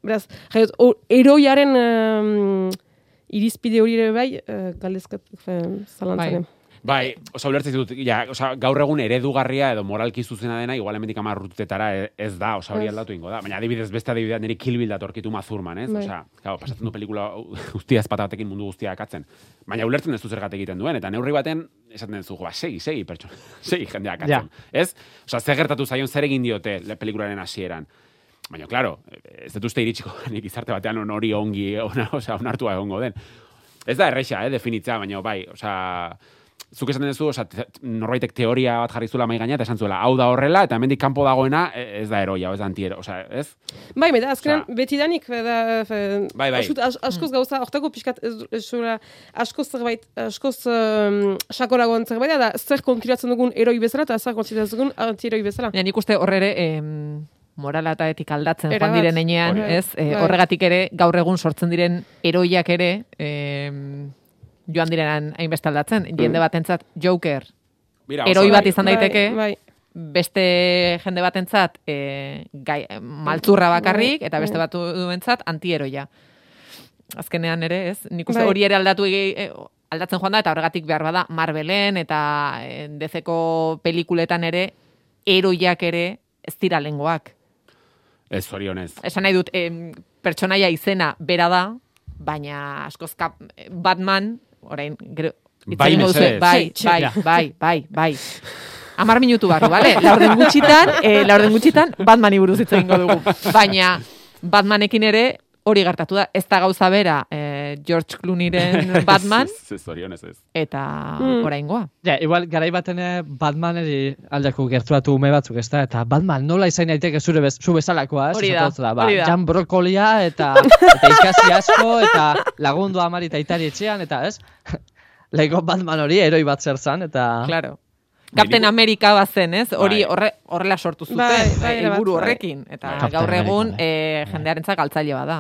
beraz, jaiot, eroiaren um, irizpide hori ere bai, uh, galdezkat, zalantzaren. Bai, osa ulertzen dut, ja, osa, gaur egun eredugarria edo moralki zuzena dena, igual hemendik hamar urtetara e- ez da, osa hori aldatu ingo da. Baina adibidez, beste adibidez, niri Kill Bill datorkitu mazurman, ez? Bai. Osa, claro, pasatzen du pelikula guztia ezpata batekin mundu guztia akatzen. Baina ulertzen ez du zergatik egiten duen, eta neurri baten, esaten duzu, ba, segi, segi pertsona, segi jendea akatzen. Ez? Osa, zer gertatu zaion zer egin diote pelikularen hasieran. Baina, claro, ez dut uste iritsiko nik izarte batean on hori ongi, ona, osea, onartua egongo den. Ez da erresa, eh, definitzea, baina bai, osea, zuk esaten duzu, osea, te, norbaitek teoria bat jarri zuela mai gainean, eta esan zuela, hau da horrela, eta hemendik kanpo dagoena, e- ez da eroia, ez da antiero, osea, ez? Bai, meda, azkenan, Osea- beti danik, da, fe, Bai, bai. askut- as, askoz gauza, hortako pixkat, ez, ez askoz zerbait, askoz um, sakoragoan zerbait, da, zer kontiratzen dugun eroi bezala, eta zer kontiratzen dugun antieroi bezala. Ja, nik uste horre ere, em, morala eta etik aldatzen Erabat. joan diren enean, ez? E, Bai. horregatik ere, gaur egun sortzen diren eroiak ere, em, joan direnan hainbeste aldatzen. Jende batentzat Joker, Mira, eroi bat bai. izan daiteke, Bai, beste jende batentzat e, gai, maltzurra bakarrik, eta beste Bai. batu duentzat antieroia. Azkenean ere, ez? Nik uste Bai. hori ere aldatu ege- e, aldatzen joan da, eta horregatik behar bada Marvelen eta e, dezeko pelikuletan ere, eroiak ere ez dira lengoak. Ez, zorionez. Esan nahi dut, em, pertsonaia izena bera da, baina askoz kap, Batman, orain, gero, Bai, duzu, mesedez. bai, Sí, bai, ja. bai, bai, bai. Amar minutu barru, bale? Laurden gutxitan, eh, laurden gutxitan, Batmani buruz hitz egingo dugu. Baina, Batmanekin ere, hori gertatu da. Ez da gauza bera eh, George Clooneyren Batman, Ez, ez, zorionez ez. eta Mm. oraingoa. Ja, igual, garai baten eh, Batmaneri aldeko gerturatu ume batzuk, ez da? Eta Batman nola izan daiteke zure bez, zu bezalakoa, ez? Hori da, ba, hori da. Jan Brokolia eta, eta ikasi asko, eta lagundu amari eta itari etxean, eta ez? Lego Batman hori eroi bat zer zan, eta... Claro. Captain America bazen, ez? Hori Bai. horre, horrela sortu zuten, Bai, bai, bai, bai. horrekin. Eta Bai. Gaur egun America, eh, jendearentzat galtzaile bada.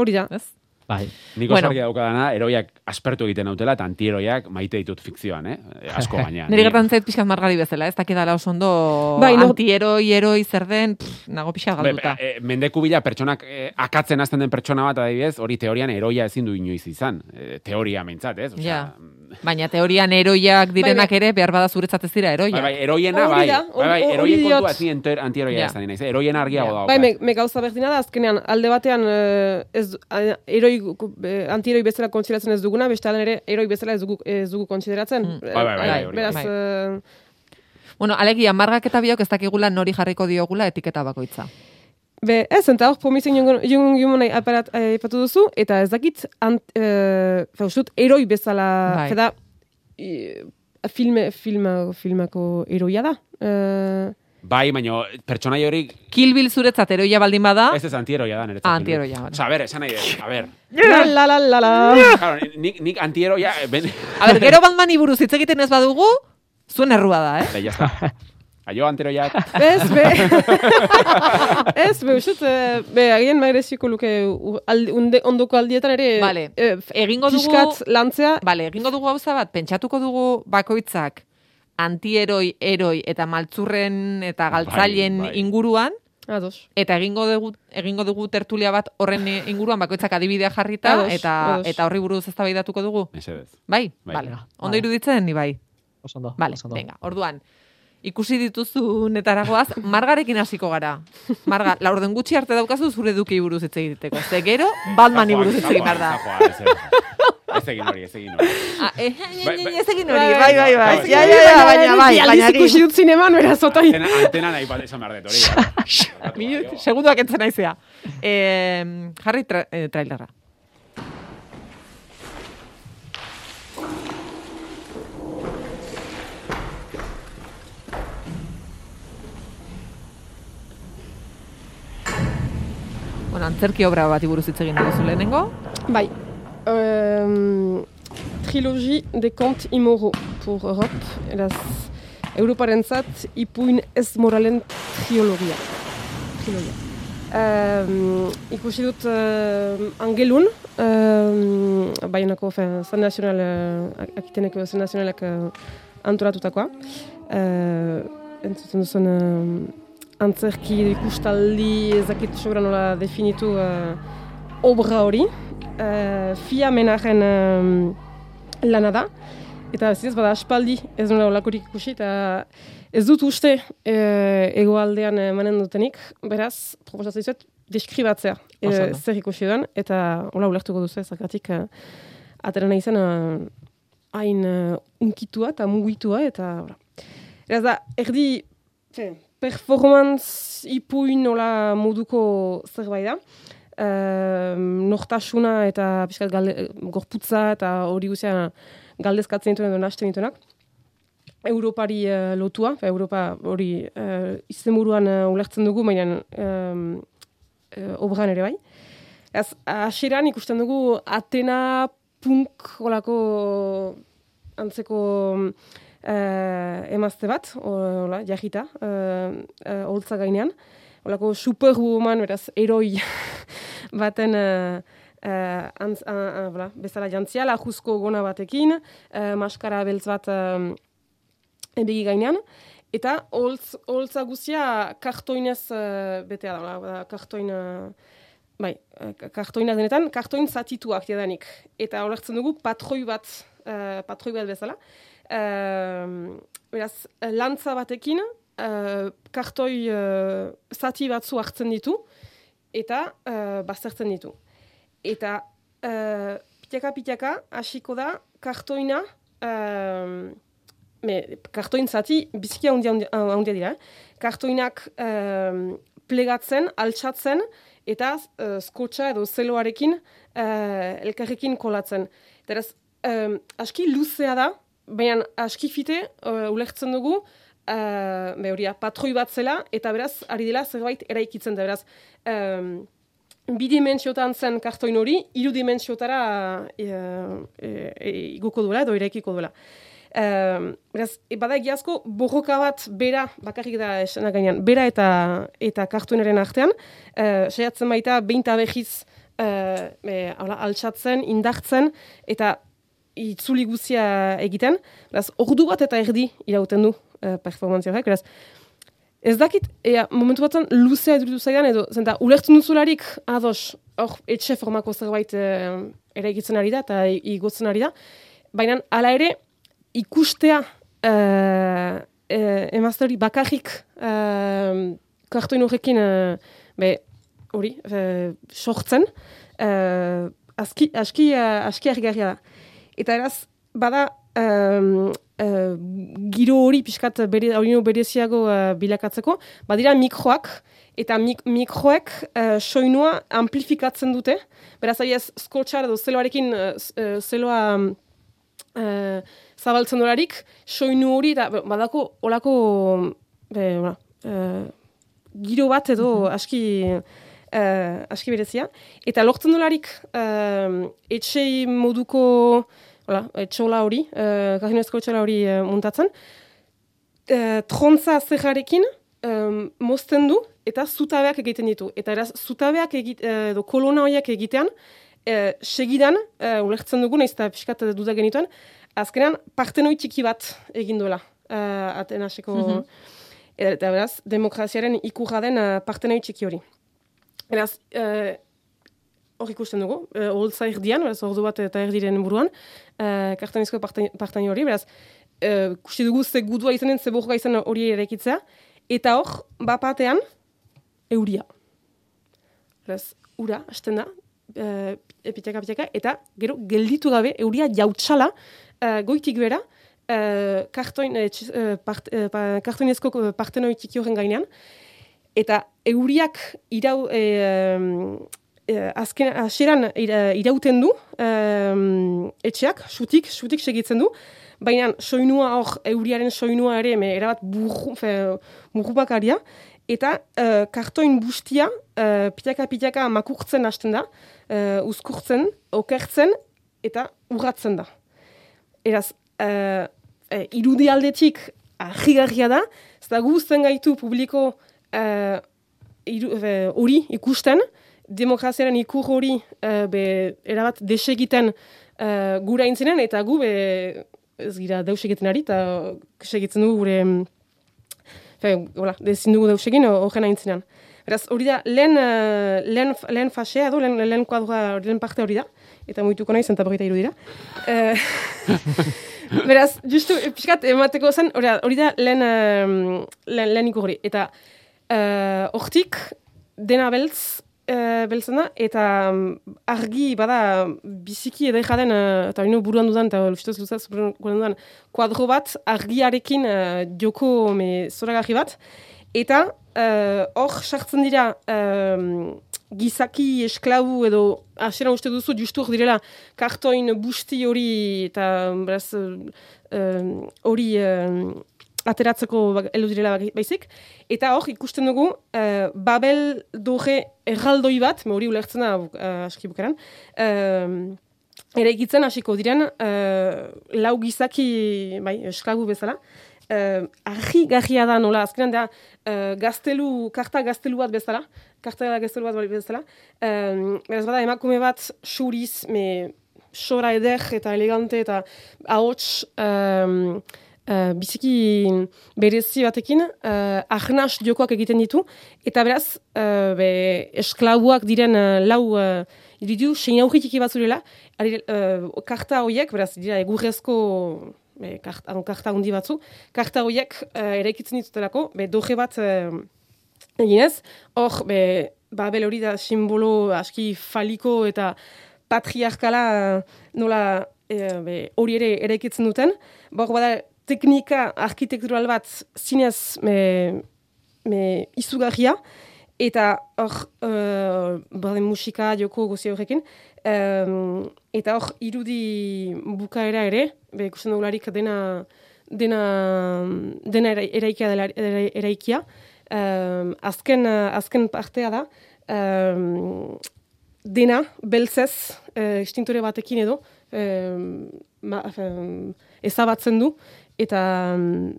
Hori da. Ez? Bai. Niko Bueno. bueno. daukadana, eroiak aspertu egiten nautela, eta antieroiak maite ditut fikzioan, eh? Eh, Asko gaina. Niri gertan zait pixkat margari bezala, ez dakidala oso ondo Bai, no- antieroi, eroi, zer den, pff, nago pixkat galduta. Be, e, mendeku bila pertsonak e, akatzen hasten den pertsona bat adibidez, hori teorian eroia ezin du inoiz izan. E, teoria meintzat, ez? Osea, Ja. Baina teorian eroiak direnak bai. ere, behar bada zuretzat ez dira eroiak. Bai, bai, eroiena, bai. da, Bai, bai, hori- eroien kontua ezin enter- antieroia Ja. ez da naiz. Eroien argiago Ja. dago. Bai, me, me gauza berdina da, azkenean, alde batean eh, ez, eh, eroi, eh, antieroi bezala kontsideratzen ez duguna, beste ere, eroi bezala ez dugu, ez dugu konsideratzen. Mm. Eh, Bai, bai, bai, Beraz, bai. eh, Bueno, alegia, margak eta biok ez dakigula nori jarriko diogula etiketa bakoitza. Be, ez, eta hor promising jungun jungun aparat aipatu duzu, eta ez dakit, ant, e, faustut, eroi bezala, Bai. feda, e, filme, filma, filmako eroia da. E, Bai, baina pertsonai hori Kill Bill zuretzat eroia baldin bada, ez ez antieroia da niretzat. Ah, antieroia, vale. Osa, a ber, esan nahi dut, a ber. la, la, la, la, la. Claro, nik, nik antieroia, eh, ben... a ber, gero Batmani buruz hitz egiten ez badugu, zuen errua da, eh? Ya está. Aio antieroiak. Ez, be. ez, be, usut, e, be, agian magreziko luke aldi, unde, ondoko aldietan ere Vale. e, Egingo dugu... pixkat lantzea, Bale, egingo dugu gauza bat, pentsatuko dugu bakoitzak antieroi, eroi eta maltzurren eta galtzaileen bai. inguruan, ados. eta egingo dugu, egingo dugu tertulia bat horren inguruan bakoitzak adibidea jarrita, Ados, eta, ados. eta horri buruz eztabaidatuko dugu. Mesedez. Bai? Bai. Vale. Ondo Vale. iruditzen, ni bai. Oso ondo. Vale, venga, orduan. Ikusi dituzun etaragoaz, margarekin hasiko gara. Marga, laurden gutxi arte daukazu zure duki buruz hitz egiteko. Ze gero, Batmani buruz hitz egin behar da. Ez, egin hori, ez egin hori. Ah, eh, Bai, bai. ez egin hori, bai, bai, bai. Bai, Ja, ja, ja, baina, bai, Bi baina, aldiz ikusi dut zineman, beraz, otoi. Antena, nahi bat esan behar dut hori. Segunduak entzen naizea. Eh, jarri tra eh, trailerra. Bueno, antzerki obra bati buruz hitz egin duzu lehenengo. Bai. Euh, trilogie des contes immoraux pour Europe. Eraz, Europarentzat ipuin ez moralen triologia. Trilogia. Um, ikusi dut uh, angelun, um, bainako, fin, Zan Nazional, uh, akiteneko Zan Nazionalak uh, antolatutakoa. Uh, entzuten duzuen uh, antzerki ikustaldi ezakit sobra nola definitu uh, obra hori. Uh, fia menaren um, lana da. Eta zinez bada aspaldi ez nola olakorik ikusi, eta ez dut uste e, egoaldean emanen dutenik, beraz, proposatzen dizuet, deskribatzea e, zer ikusi duen, eta hola ulertuko duzu ezakatik uh, atera nahi zen uh, hain uh, unkitua eta mugitua, eta ora. Eraz da, erdi fe, performance ipuin nola moduko zerbait da, um, nortasuna eta pixkat galde, gorputza eta hori guzia galdezkatzen dituen edo nahasten dituenak. Europari eh, lotua, fe, Europa hori uh, izenburuan uh, ulertzen dugu, baina uh, obran ere bai. Ez, hasieran ikusten dugu Atena punk olako antzeko uh, emazte bat, hola, jahita, uh, uh, holtza gainean. Olako superwoman, beraz, eroi baten uh, uh, antz, uh, uh, bla, bezala jantzia, lajuzko gona batekin, uh, maskara beltz bat um, ebegi gainean, eta holtz, holtza guzia kartoinez uh, betea da, bla, kartoin, uh, bai, kartoinak denetan, kartoin zatituak jadanik. Eta olertzen dugu patroi bat, uh, patroi bat bezala, uh, beraz, lantza batekin, uh, kartoi uh, zati batzu hartzen ditu, eta uh, baztertzen ditu. Eta uh, pitaka-pitaka hasiko da kartoina, uh, me, kartoin zati biziki handia, handia, dira, kartoinak um, plegatzen, altxatzen, eta uh, skotxa edo zeloarekin uh, elkarrekin kolatzen. Beraz, um, aski luzea da, baina aski fite uh, ulertzen dugu, uh, be patroi bat zela, eta beraz, ari dela zerbait eraikitzen da, beraz, um, bi dimentsiotan zen kartoin hori, hiru dimentsiotara e, e, e, iguko duela edo eraikiko duela. Um, beraz, e, bada egiazko, borroka bat bera, bakarrik da esena gainean, bera eta eta kartuenaren artean, uh, saiatzen baita behinta behiz uh, e, altsatzen, indartzen, eta itzuli guzia egiten, beraz, ordu bat eta erdi irauten du uh, performantzia horrek, beraz, Ez dakit, ea, momentu batzen luzea eduritu zaidan, edo, zenta, ulertzen duzularik, ados, hor, etxe formako zerbait e, eraikitzen ari da, eta igotzen ari da, baina, hala ere, ikustea e, e, emazte hori bakarrik e, kartoin horrekin, e, be, hori, e, sortzen, e, aski, aski, aski da. Eta eraz, bada, um, uh, giro hori pixkat bere, bereziago uh, bilakatzeko, badira mikroak, eta mik mikroek uh, soinua amplifikatzen dute, beraz ez skotxar edo zeloarekin uh, zeloa uh, zabaltzen dolarik, soinu hori, da, badako olako be, uh, giro bat edo mhm. aski uh, aski berezia. Eta lortzen dolarik uh, etxei moduko hola, etxola hori, uh, kaginezko etxola hori uh, muntatzen. Uh, trontza zeharekin um, mozten du eta zutabeak egiten ditu. Eta eraz, zutabeak egit, edo kolona horiak egitean, uh, segidan, uh, ulertzen dugu, nahiz eta piskat duda genituen, azkenean partenoi txiki bat egin duela. Uh, atenaseko... Mm -hmm. Eta beraz, demokraziaren ikurra den uh, partenoi txiki hori. Beraz, uh, hor ikusten dugu, uh, holtza erdian, beraz, ordu bat eta erdiren buruan, uh, kartanizko partain hori, beraz, uh, kusti dugu ze gudua izanen, ze borroka izan hori erekitzea, eta hor, bapatean, euria. Beraz, ura, hasten da, uh, epiteka, epiteka, eta gero, gelditu gabe, euria jautsala, uh, goitik bera, uh, kartoin, uh, part, uh, kartoinezko partenoi txiki horren gainean, eta euriak irau, eh, azken hasieran irauten du eh, etxeak, sutik, sutik segitzen du, baina soinua hor, euriaren soinua ere, me, erabat burrupakaria, eta eh, kartoin bustia, eh, pitaka pitaka makurtzen hasten da, eh, uzkurtzen, okertzen, eta urratzen da. Eraz, eh, eh, irudi aldetik ahigarria da, ez da guzten gaitu publiko eh, hori ikusten, demokraziaren ikur hori uh, be, erabat desegiten uh, gura intzinen, eta gu be, ez gira deus egiten ari, eta segitzen dugu gure, fe, hola, dezin dugu deus egin horren aintzinean. Beraz, hori da, lehen, uh, lehen, lehen fasea edo, lehen, lehen kuadroa, lehen parte hori da, eta muituko nahi zenta berrita irudira. beraz, justu, pixkat, emateko zen, hori da, lehen, uh, lehen, lehen ikur hori. Eta, hortik, dena beltz, e, beltzen da, eta mm, argi, bada, biziki edai jaden, uh, eta bino buruan dudan, eta lustez luzaz buruan dudan, kuadro bat, argiarekin uh, joko me zoragarri bat, eta hor uh, sartzen dira gizaki esklabu edo asera uste duzu justu direla kartoin busti hori eta beraz hori ateratzeko ba, eludirela baizik. Eta hor, ikusten dugu, uh, Babel doge erraldoi bat, hori ulertzen da, uh, aski bukaran, uh, ere egitzen hasiko diren, uh, lau gizaki, bai, esklagu bezala, uh, argi garria da nola, azkenan da, uh, gaztelu, karta gaztelu bat bezala, karta gaztelu bat bezala, uh, beraz bada, emakume bat, suriz, me, sora eder eta elegante eta ahots, uh, biziki berezi batekin, uh, ahnas jokoak egiten ditu, eta beraz, uh, be, esklabuak diren uh, lau uh, iridu, sein aurritiki bat zurela, uh, karta horiek, beraz, dira, egurrezko be, karta, karta hundi batzu, karta horiek uh, ere ikitzen ditutelako, be, doge bat uh, eginez, hor, be, babel hori da simbolo aski faliko eta patriarkala nola hori ere ere ikitzen duten, Bor, bada, teknika arkitektural bat zinez me, me izugarria, Eta hor, uh, bade musika, joko guzti horrekin, um, eta hor, irudi bukaera ere, be, ikusten dugularik dena, dena, dena era- eraikia dela, era- eraikia, um, azken, azken partea da, um, dena, beltzez, uh, batekin edo, um, ma, um, ezabatzen du, eta, um,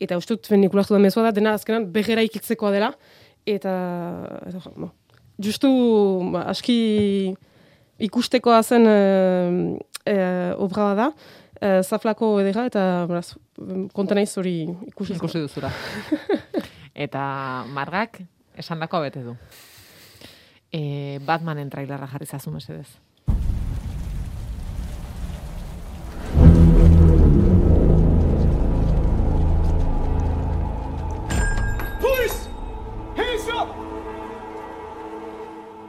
eta nik ulertu den mezua da, dena azkenan berrera ikitzekoa dela, eta, eta bo, justu ba, aski ikustekoa zen e, e, obra da, e, zaflako edera, eta beraz, konta naiz hori ikusi. Ikusi duzura. Eta margak esan dako bete du. E, Batmanen trailerra jarri zazu mesedez.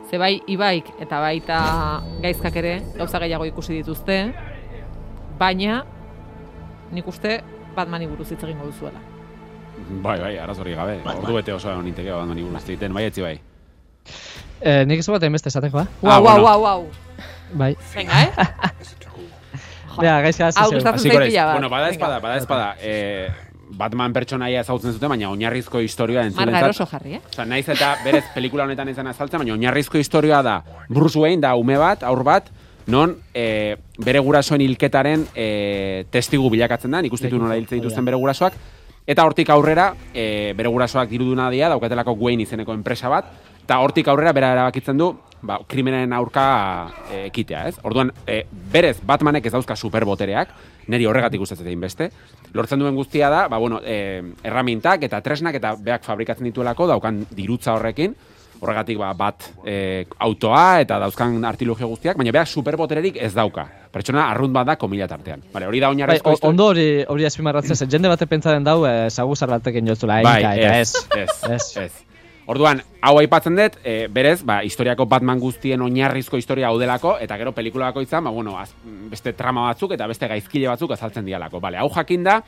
Ze bai, Ibaik eta baita gaizkak ere gauza gehiago ikusi dituzte, baina nik uste Batmani buruz hitz egingo duzuela. Bai, bai, arazori gabe. Ordu bete oso ninteke bat mani buruz egiten, bai etzi bai. Eh, nik ez bat beste esateko, ba? Wow, Ah, wow, wow, wow. Bai. Venga, eh? Ja, gaizka hasi Hau zeu. Bueno, bada espada, bada espada. Eh, Batman pertsonaia ezagutzen zuten, baina oinarrizko historia Marga entzulentzat. eroso jarri, eh? Osa, naiz eta berez pelikula honetan izan azaltzen, baina oinarrizko historia da Bruce Wayne da ume bat, aur bat, non e, bere gurasoen hilketaren e, testigu bilakatzen da, nik uste ditu nola hiltzen dituzten bere gurasoak, eta hortik aurrera, e, bere gurasoak diruduna dia, daukatelako Wayne izeneko enpresa bat, eta hortik aurrera bera erabakitzen du, ba, krimenaren aurka e, ekitea, ez? Orduan, e, berez, Batmanek ez dauzka superbotereak, neri horregatik gustatzen egin beste. Lortzen duen guztia da, ba, bueno, e, erramintak eta tresnak eta beak fabrikatzen dituelako, daukan dirutza horrekin, horregatik ba, bat e, autoa eta dauzkan artilugio guztiak, baina beak superbotererik ez dauka. Pertsona arrunt bat da komila tartean. Vale, hori da Bai, oinarrizko historia. ondo hori hori azpimarratzen zen. Jende bate pentsaren dau, eh, saguzar batekin jotzula, Bai, eta ez. ez, ez, Ez. Orduan, hau aipatzen dut, e, berez, ba, historiako Batman guztien oinarrizko historia hau delako, eta gero pelikula bakoitza, ba, bueno, az, beste trama batzuk eta beste gaizkile batzuk azaltzen dialako. Vale, hau jakin da,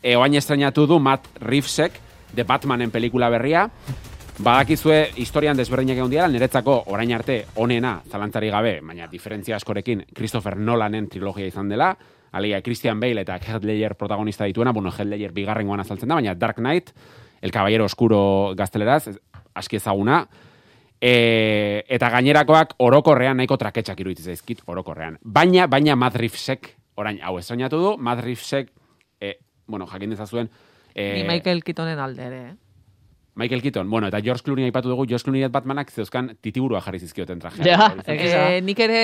e, oain estrenatu du Matt Reevesek, The Batmanen pelikula berria, Badakizue historian desberdinak egon diala, niretzako orain arte onena, zalantzari gabe, baina diferentzia askorekin Christopher Nolanen trilogia izan dela, alegia Christian Bale eta Heath Ledger protagonista dituena, bueno, Heath Ledger bigarrengoan azaltzen da, baina Dark Knight, El Caballero Oscuro gazteleraz, aski ezaguna, e, eta gainerakoak orokorrean nahiko traketxak iruditzen zaizkit, orokorrean. Baina, baina Matt Reevesek, orain, hau esoinatu du, Matt Reevesek, e, bueno, jakin dezazuen, e, Ni Michael Keatonen alde ere, eh? Michael Keaton, bueno, eta George Clooney aipatu dugu, George Clooney Batmanak zeuzkan titiburua jarri zizkioten trajea. Ja. Eh, nik ere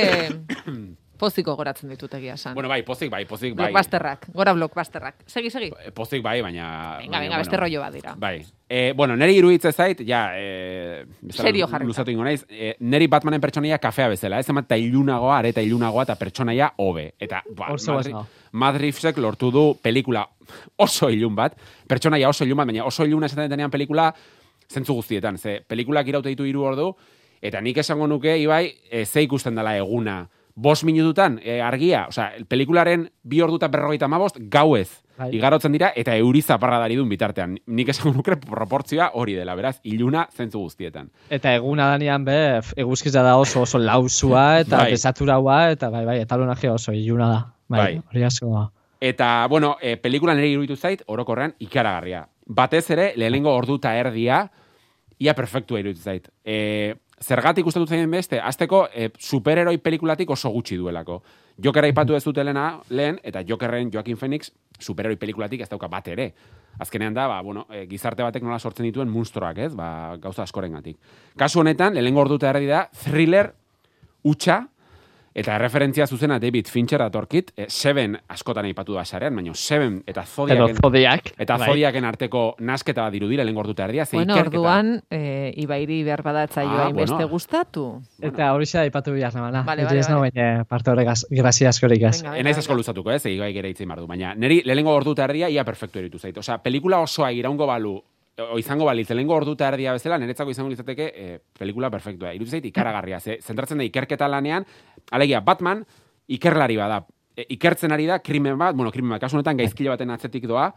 poziko goratzen ditut egia esan. Bueno, bai, pozik bai, pozik bai. blockbusterrak, gora blockbusterrak. Segi, segi. Pozik bai, baina... Venga, baina, venga, beste rollo bat dira. Bai. E, bueno, neri iruditzen zait, ja, e, bezala Serio jarrita. luzatu ingo naiz, e, neri Batmanen pertsonaia kafea bezala, ez emat eta ilunagoa, areta ilunagoa eta pertsonaia hobe. Eta, ba, Oso Madri- Reevesek lortu du pelikula oso ilun bat, pertsonaia oso ilun bat, baina oso iluna esaten denean pelikula zentzu guztietan, ze pelikulak iraute ditu hiru ordu, eta nik esango nuke, Ibai, e, ze ikusten dela eguna, bost minututan, e, argia, osea, pelikularen bi orduta berrogeita mabost, gauez, Bai. igarotzen dira, eta euri zaparradari dun bitartean. Nik esango nuke proportzioa hori dela, beraz, iluna zentzu guztietan. Eta eguna danean be, eguzkiza da oso oso lausua eta Bai. desaturaua eta bai bai, etalonaje oso iluna da. Bai, Bai. hori asko da. Eta, bueno, e, pelikula nire iruditu zait, orokorrean ikaragarria. Batez ere, lehenengo ordu eta erdia, ia perfektua iruditu zait. E, zergatik gustatu zaien beste, azteko e, superheroi pelikulatik oso gutxi duelako. Jokerra ipatu ez dutelena lehen, eta Jokerren Joaquin Phoenix superheroi pelikulatik ez dauka bat ere. Azkenean da, ba, bueno, e, gizarte batek nola sortzen dituen munstroak, ez? Ba, gauza askorengatik. Kasu honetan, lehenengo ordu eta erdi da, thriller, utxa, Eta referentzia zuzena David Fincher datorkit, e, Seven askotan aipatu da sarean, baina Seven eta Zodiaken, zodiak. eta bai. Zodiaken arteko nasketa bat dirudira lehen gorduta erdia, ze Bueno, ikerketa. orduan, eh, Ibairi behar badatzaioa Ah, hainbeste bueno. gustatu. Eta hori xa aipatu behar namana. Vale, vale, ez nagoen eh, parte horrek az- grazia askorik ez. Venga, Enaiz asko luzatuko, ez, egigai gere itzin bardu, baina niri lehenengo orduta erdia ia perfektu eritu zait. Osea, pelikula osoa iraungo balu, o izango balitz, lehenengo orduta erdia bezala, niretzako izango litzateke e, pelikula perfektua. Irutu zait ikaragarria, ze, zentratzen da ikerketa lanean, alegia, Batman ikerlari bada. E, ikertzen ari da krimen bat, bueno, krimen bat, kasu honetan gaizkile baten atzetik doa,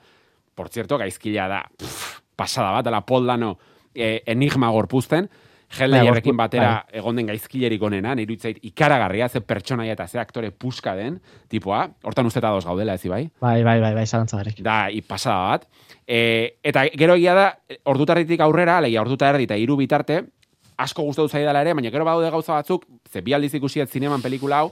por cierto, gaizkila da, pff, pasada bat, dela Paul Dano e, enigma gorpuzten, Bai, Heldeyerrekin gorpu- batera egon den gaizkilerik onena, nire iruditzait ikaragarria, ze pertsonaia eta ze aktore puska den, tipoa, hortan uste eta dos gaudela, ez bai? Bai, bai, bai, bai, zalantza barik. Da, i pasada bat. E, eta gero egia da, ordutarritik aurrera, alegia orduta erdi eta hiru bitarte, asko gustatu zaidala ere, baina gero badaude gauza batzuk, ze bi aldiz ikusiet zineman pelikula hau,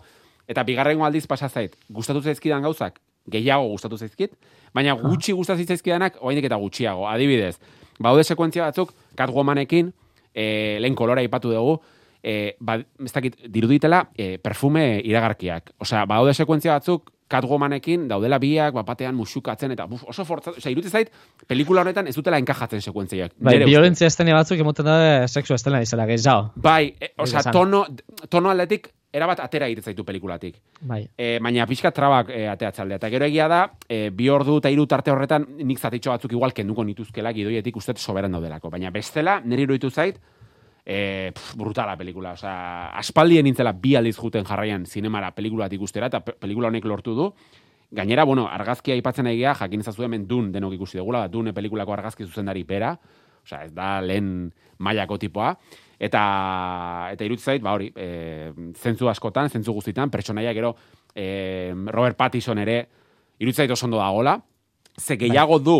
eta bigarrengo aldiz pasa zait, gustatu zaizkidan gauzak, gehiago gustatu zaizkit, baina gutxi gustatu zaizkidanak, oraindik eta gutxiago. Adibidez, badaude sekuentzia batzuk, Catwomanekin, e, lehen kolora aipatu dugu, e, ba, ez dakit, diruditela e, perfume iragarkiak. Osea, badaude sekuentzia batzuk, Catwomanekin daudela biak, bapatean musukatzen, eta buf, oso fortzatu, osea, iruditzen zait, pelikula honetan ez dutela enkajatzen sekuentziak. Bai, violentzia estene batzuk emoten da sexu estena izela, gehiago. Bai, e, osea, tono, tono aldetik, erabat atera egiten zaitu pelikulatik. Bai. E, baina pixka trabak e, ateatzaldea. Eta gero egia da, e, bi ordu eta hiru tarte horretan, nik zatitxo batzuk igual kenduko nituzkela gidoietik uste soberan daudelako. Baina bestela, niri iruditu zait, e, pff, brutala pelikula. Osea, aspaldien nintzela bi aldiz juten jarraian zinemara pelikulatik ikustera, eta pe- pelikula honek lortu du. Gainera, bueno, argazkia aipatzen egia, jakin ezazu hemen dun denok ikusi dugula, da dune pelikulako argazki zuzendari pera, osea, ez da lehen mailako tipoa, eta eta iruditzen zait, ba hori, e, zentzu askotan, zentzu guztitan, pertsonaia gero e, Robert Pattinson ere iruditzen zait oso ondo dagola, ze gehiago du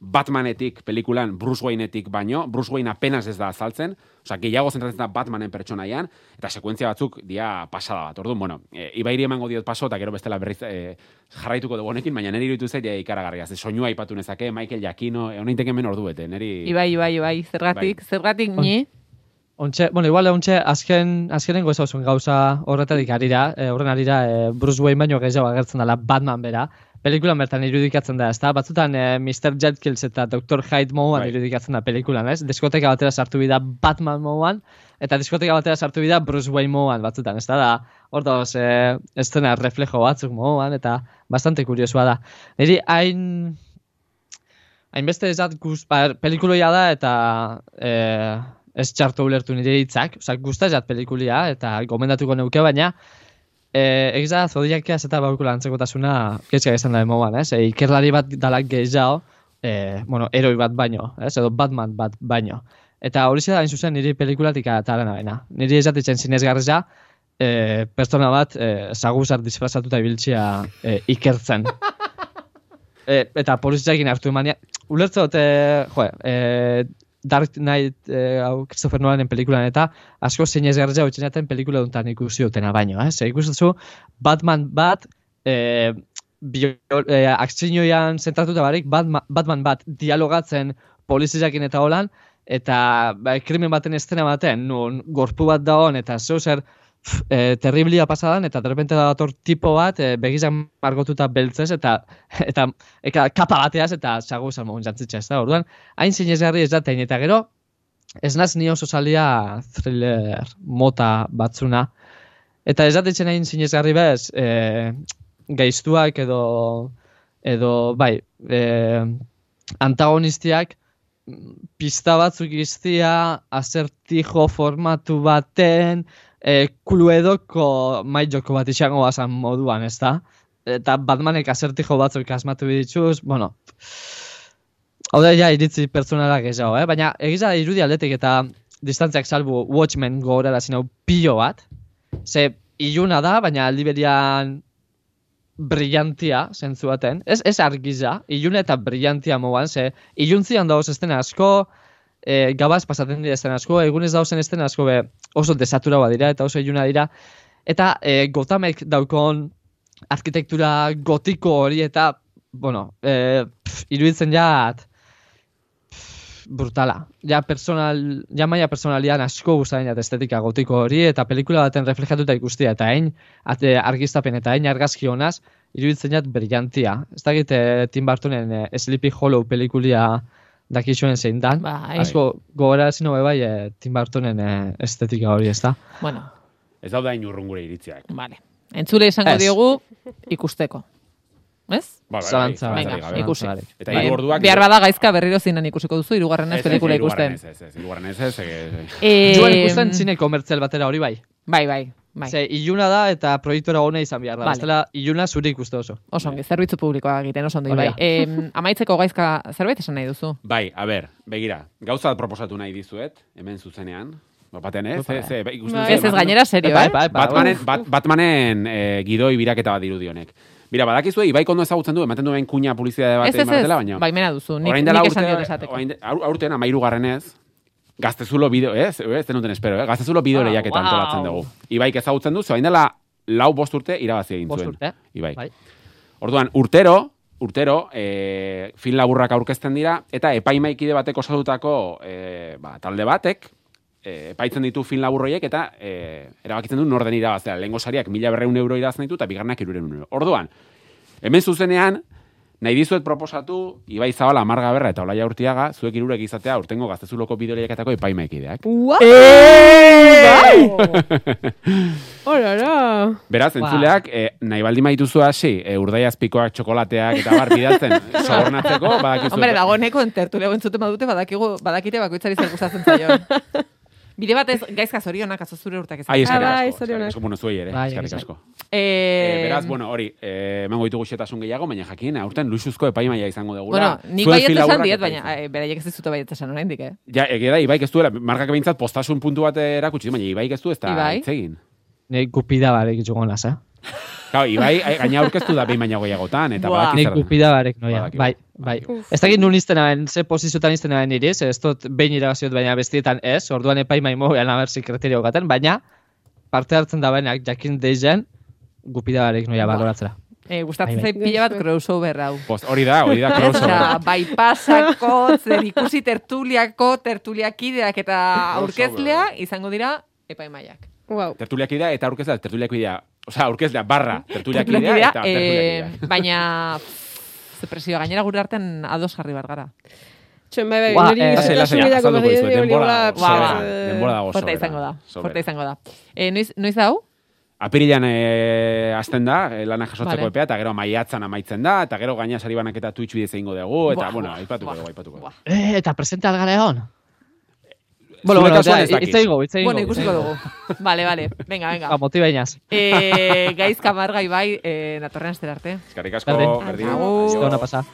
Batmanetik pelikulan Bruce Wayneetik baino, Bruce Wayne apenas ez da azaltzen, osea, gehiago zentratzen da Batmanen pertsonaian, eta sekuentzia batzuk dia pasada bat. Orduan, bueno, e, ibairi emango diot paso, eta gero bestela berriz e, jarraituko dugu honekin, baina niri iruditu zait e, ikaragarria. Ze soinua aipatu nezake, Michael Giacchino, e, honein hemen ordu bete, niri... Ibai, ibai, ibai, zergatik, zergatik ni, Ontxe, bueno, igual ontxe azken azkenengo ez zuen gauza horretatik arira, e, horren arira e, Bruce Wayne baino gehiago agertzen dela Batman bera. Pelikulan bertan irudikatzen da, ezta? Batzutan e, Mr. Jekyll eta Dr. Hyde moduan Bai. irudikatzen da pelikulan, ez? Diskoteka batera sartu bida Batman moduan, eta diskoteka batera sartu bida Bruce Wayne moduan batzutan, ezta? Da, hor dauz, e, estena reflejo batzuk moduan, eta bastante kuriosua da. Niri hain hainbeste ez dat guz, ba, pelikuloia da eta e, ez txartu ulertu nire hitzak, osea, guzta ez dat pelikulia eta gomendatuko neuke, baina e, egiz da zodiakia ez eta baukula antzekotasuna kezka izan da emoan, ez? E, ikerlari bat dalak gehiago, e, bueno, heroi bat baino, ez? Edo Batman bat baino. Eta hori da hain zuzen niri pelikulatik atalena baina. Niri ez datitzen zinezgarreza, e, pertsona bat e, zaguzar disfrazatuta ibiltzea e, ikertzen. e, eta poliziakin hartu emania. Ulertze dute, jo, e, Dark Knight e, hau Christopher Nolanen pelikulan eta asko zinezgarreza hau txenaten pelikula duntan ikusi dutena baino, eh? Ze ikusten Batman bat, e, bio, e, akzinoian zentratuta barik, Batman, Batman bat dialogatzen poliziakin eta holan, eta ba, krimen baten estena baten, nun gorpu bat da eta zeu zer e, terriblia pasadan, eta derrepente dator tipo bat, e, begizan margotuta beltzez, eta eta eka, kapa bateaz, eta zagu salmon jantzitza ez da, orduan, hain zinezgarri ez da tein, eta gero, ez naz ni oso salia thriller mota batzuna, eta ez datetzen hain zinezgarri bez, e, gaiztuak edo, edo, bai, e, antagonistiak pista batzuk iztia, asertijo formatu baten, e, kuluedoko mailoko bat izango bazan moduan, ez da? Eta Batmanek asertijo batzuk asmatu dituz, bueno, hau da ja iritzi pertsonalak ez eh? baina egiza da irudi aldetik eta distantziak salbu Watchmen gogorara zinau pilo bat, ze iluna da, baina aldi berian brillantia, zentzu baten. Ez, ez argiza, iluna eta brillantia moan, ze iluntzian dauz estena asko, e, gabaz pasaten dira estena asko, egunez dauzen estena asko be oso desatura dira eta oso iluna dira. Eta e, Gothamek daukon arkitektura gotiko hori eta, bueno, e, pff, iruditzen jat brutala. Ja personal, ja maia personalian asko gustatzen jat estetika gotiko hori eta pelikula baten reflejatuta ikustia eta hain ate, argiztapen eta hain argazki honaz iruditzen jat brillantia. Ez dakit eh, Tim Burtonen eh, Sleepy Hollow pelikulia dakizuen zein dan. Bai. Asko gogora ezin hobe bai eh, Tim Burtonen eh, estetika hori, ez da? bueno, Ez dauda inurrun gure iritziak. vale. Entzule esango Ez. diogu ikusteko. Ez? Ba, Zalantza, bai, Venga, ikusi. Eta Bai, orduak... Behar bada gaizka berriro zinan ikusiko duzu, irugarren ez Ez, ez, pelikula ikusten. Ez, ez, ez, hirugarren ez, ez, ez, Eh, Joan ikusten zine komertzial batera hori bai. Bai, bai. Bai. Ze, iluna da eta proiektora ona izan behar da. Vale. Bestela, iluna zure ikuste oso. Oso ongi, zerbitzu publikoa egiten oso ondo, bai. E, amaitzeko gaizka zerbait esan nahi duzu. Bai, a ber, begira, gauza proposatu nahi dizuet, hemen zuzenean. Bapaten, ez? Bai. Ze, ze, ba, ikusten Bai. duzu, Ez ez Batman- gainera serio, eh? Batmanen, bat, Batmanen eh, gidoi biraketa bat dirudi honek. Bira, badakizue, Ibai ondo ezagutzen du, ematen duen kuña publizitate bat Ez, ez, ez, dela, baina. baimena duzu, nik, Orain dela nik esan diot esateko. aurten amairu garrenez, gaztezulo bideo, ez? Ez denuten espero, eh? Gaztezulo bideo Ah, lehiaketa wow. antolatzen dugu. Ibaik ezagutzen du, ze orain dela lau bost urte irabazi egin zuen. urte. Ibai. Bai. Orduan, urtero, urtero, e, film laburrak aurkezten dira, eta epaimaikide batek osatutako e, ba, talde batek, e, epaitzen ditu film laburroiek, eta e, erabakitzen du norden irabaztea. Lehengo sariak mila berreun euro irabazten ditu, eta bigarnak iruren euro. Orduan, hemen zuzenean, nahi dizuet proposatu, Ibai Zabala, Marga Berra eta Olaia Urtiaga, zuek irurek izatea urtengo gaztezuloko bideoleiaketako epaimaikideak. Ua! Horara! Beraz, Ba. entzuleak, eh, nahi baldin maituzu hasi, e, urdaiazpikoak txokolateak eta bar bidaltzen, sobornatzeko, badakizu. Hombre, dagoeneko entertulego entzuten badute badakigu, badakite bakoitzari zer gustatzen zaio. Bide batez, gaizka zorionak, azo zure urtak Ai, ezan. eskerrik Ah, bai, asko. zorionak. eskerrik asko, bueno, zuei ere, Bai, eskerrik egia asko. Eh, Eh, beraz, bueno, hori, eh, emango ditugu xetasun gehiago, baina jakin, aurten luxuzko epaimaia izango dugu. bueno, nik baiet esan diet, baina eh, beraiek ez dizute baiet esan oraindik, eh? Ja, egia da, Ibaik ez duela, markak behintzat postasun puntu bat erakutsi, baina Ibaik ez du ez da Ibai? hitz egin. Nik gupida barek itxugon naz, eh? Claro, Ibai ai- gaina aurkeztu da behin baina gehiagotan, eta Buah. badaki Nik zer den. gupida barek noia. Bai, bai. Uf. Ez dakit nun izten aben, ze posiziotan izten aben iriz, ez dut behin irabaziot, baina bestietan ez, orduan epai maimo behan haber kriterio gaten, baina parte hartzen da benak jakin deizen, gupida barek noia baloratzera. Eh, gustatzen Bai, bai. zait pila bat crossover hau. Post, hori da, hori da, crossover. Bai pasako, zer ikusi tertuliako, tertuliakideak eta aurkezlea izango dira epaimaiak. Wow. Tertuliakidea eta aurkezlea, tertuliakidea, osea, aurkezlea barra, tertuliakidea Tertuliakidea, eta eh, tertuliakidea. baina pff, ze presioa gainera gure artean ados jarri bat gara. Txen, bai, bai, Ua, niri eh, denbora dago, ba. eh, denbora dago sobera, izango da, fuerte izango da. Eh, noiz, noiz da hau? Apirilan e, azten da, e, lana jasotzeko Vale. epea, eta gero maiatzan amaitzen da, eta gero gaina sari banaketa Twitch bidez egingo dugu, eta, Buah, bueno, aipatuko dugu, aipatuko dugu. Eh, eta presenta gara egon. Bueno, bueno, kasuan osea, ez dakit. hitz egingo, hitz egingo. Bueno, ikusiko dugu. Vale, vale. Venga, venga. Ba, motiba inaz. Eh, gaizka margai bai, eh, natorrean arte. Eskerrik asko, Berdin. Agur. Da ona pasa.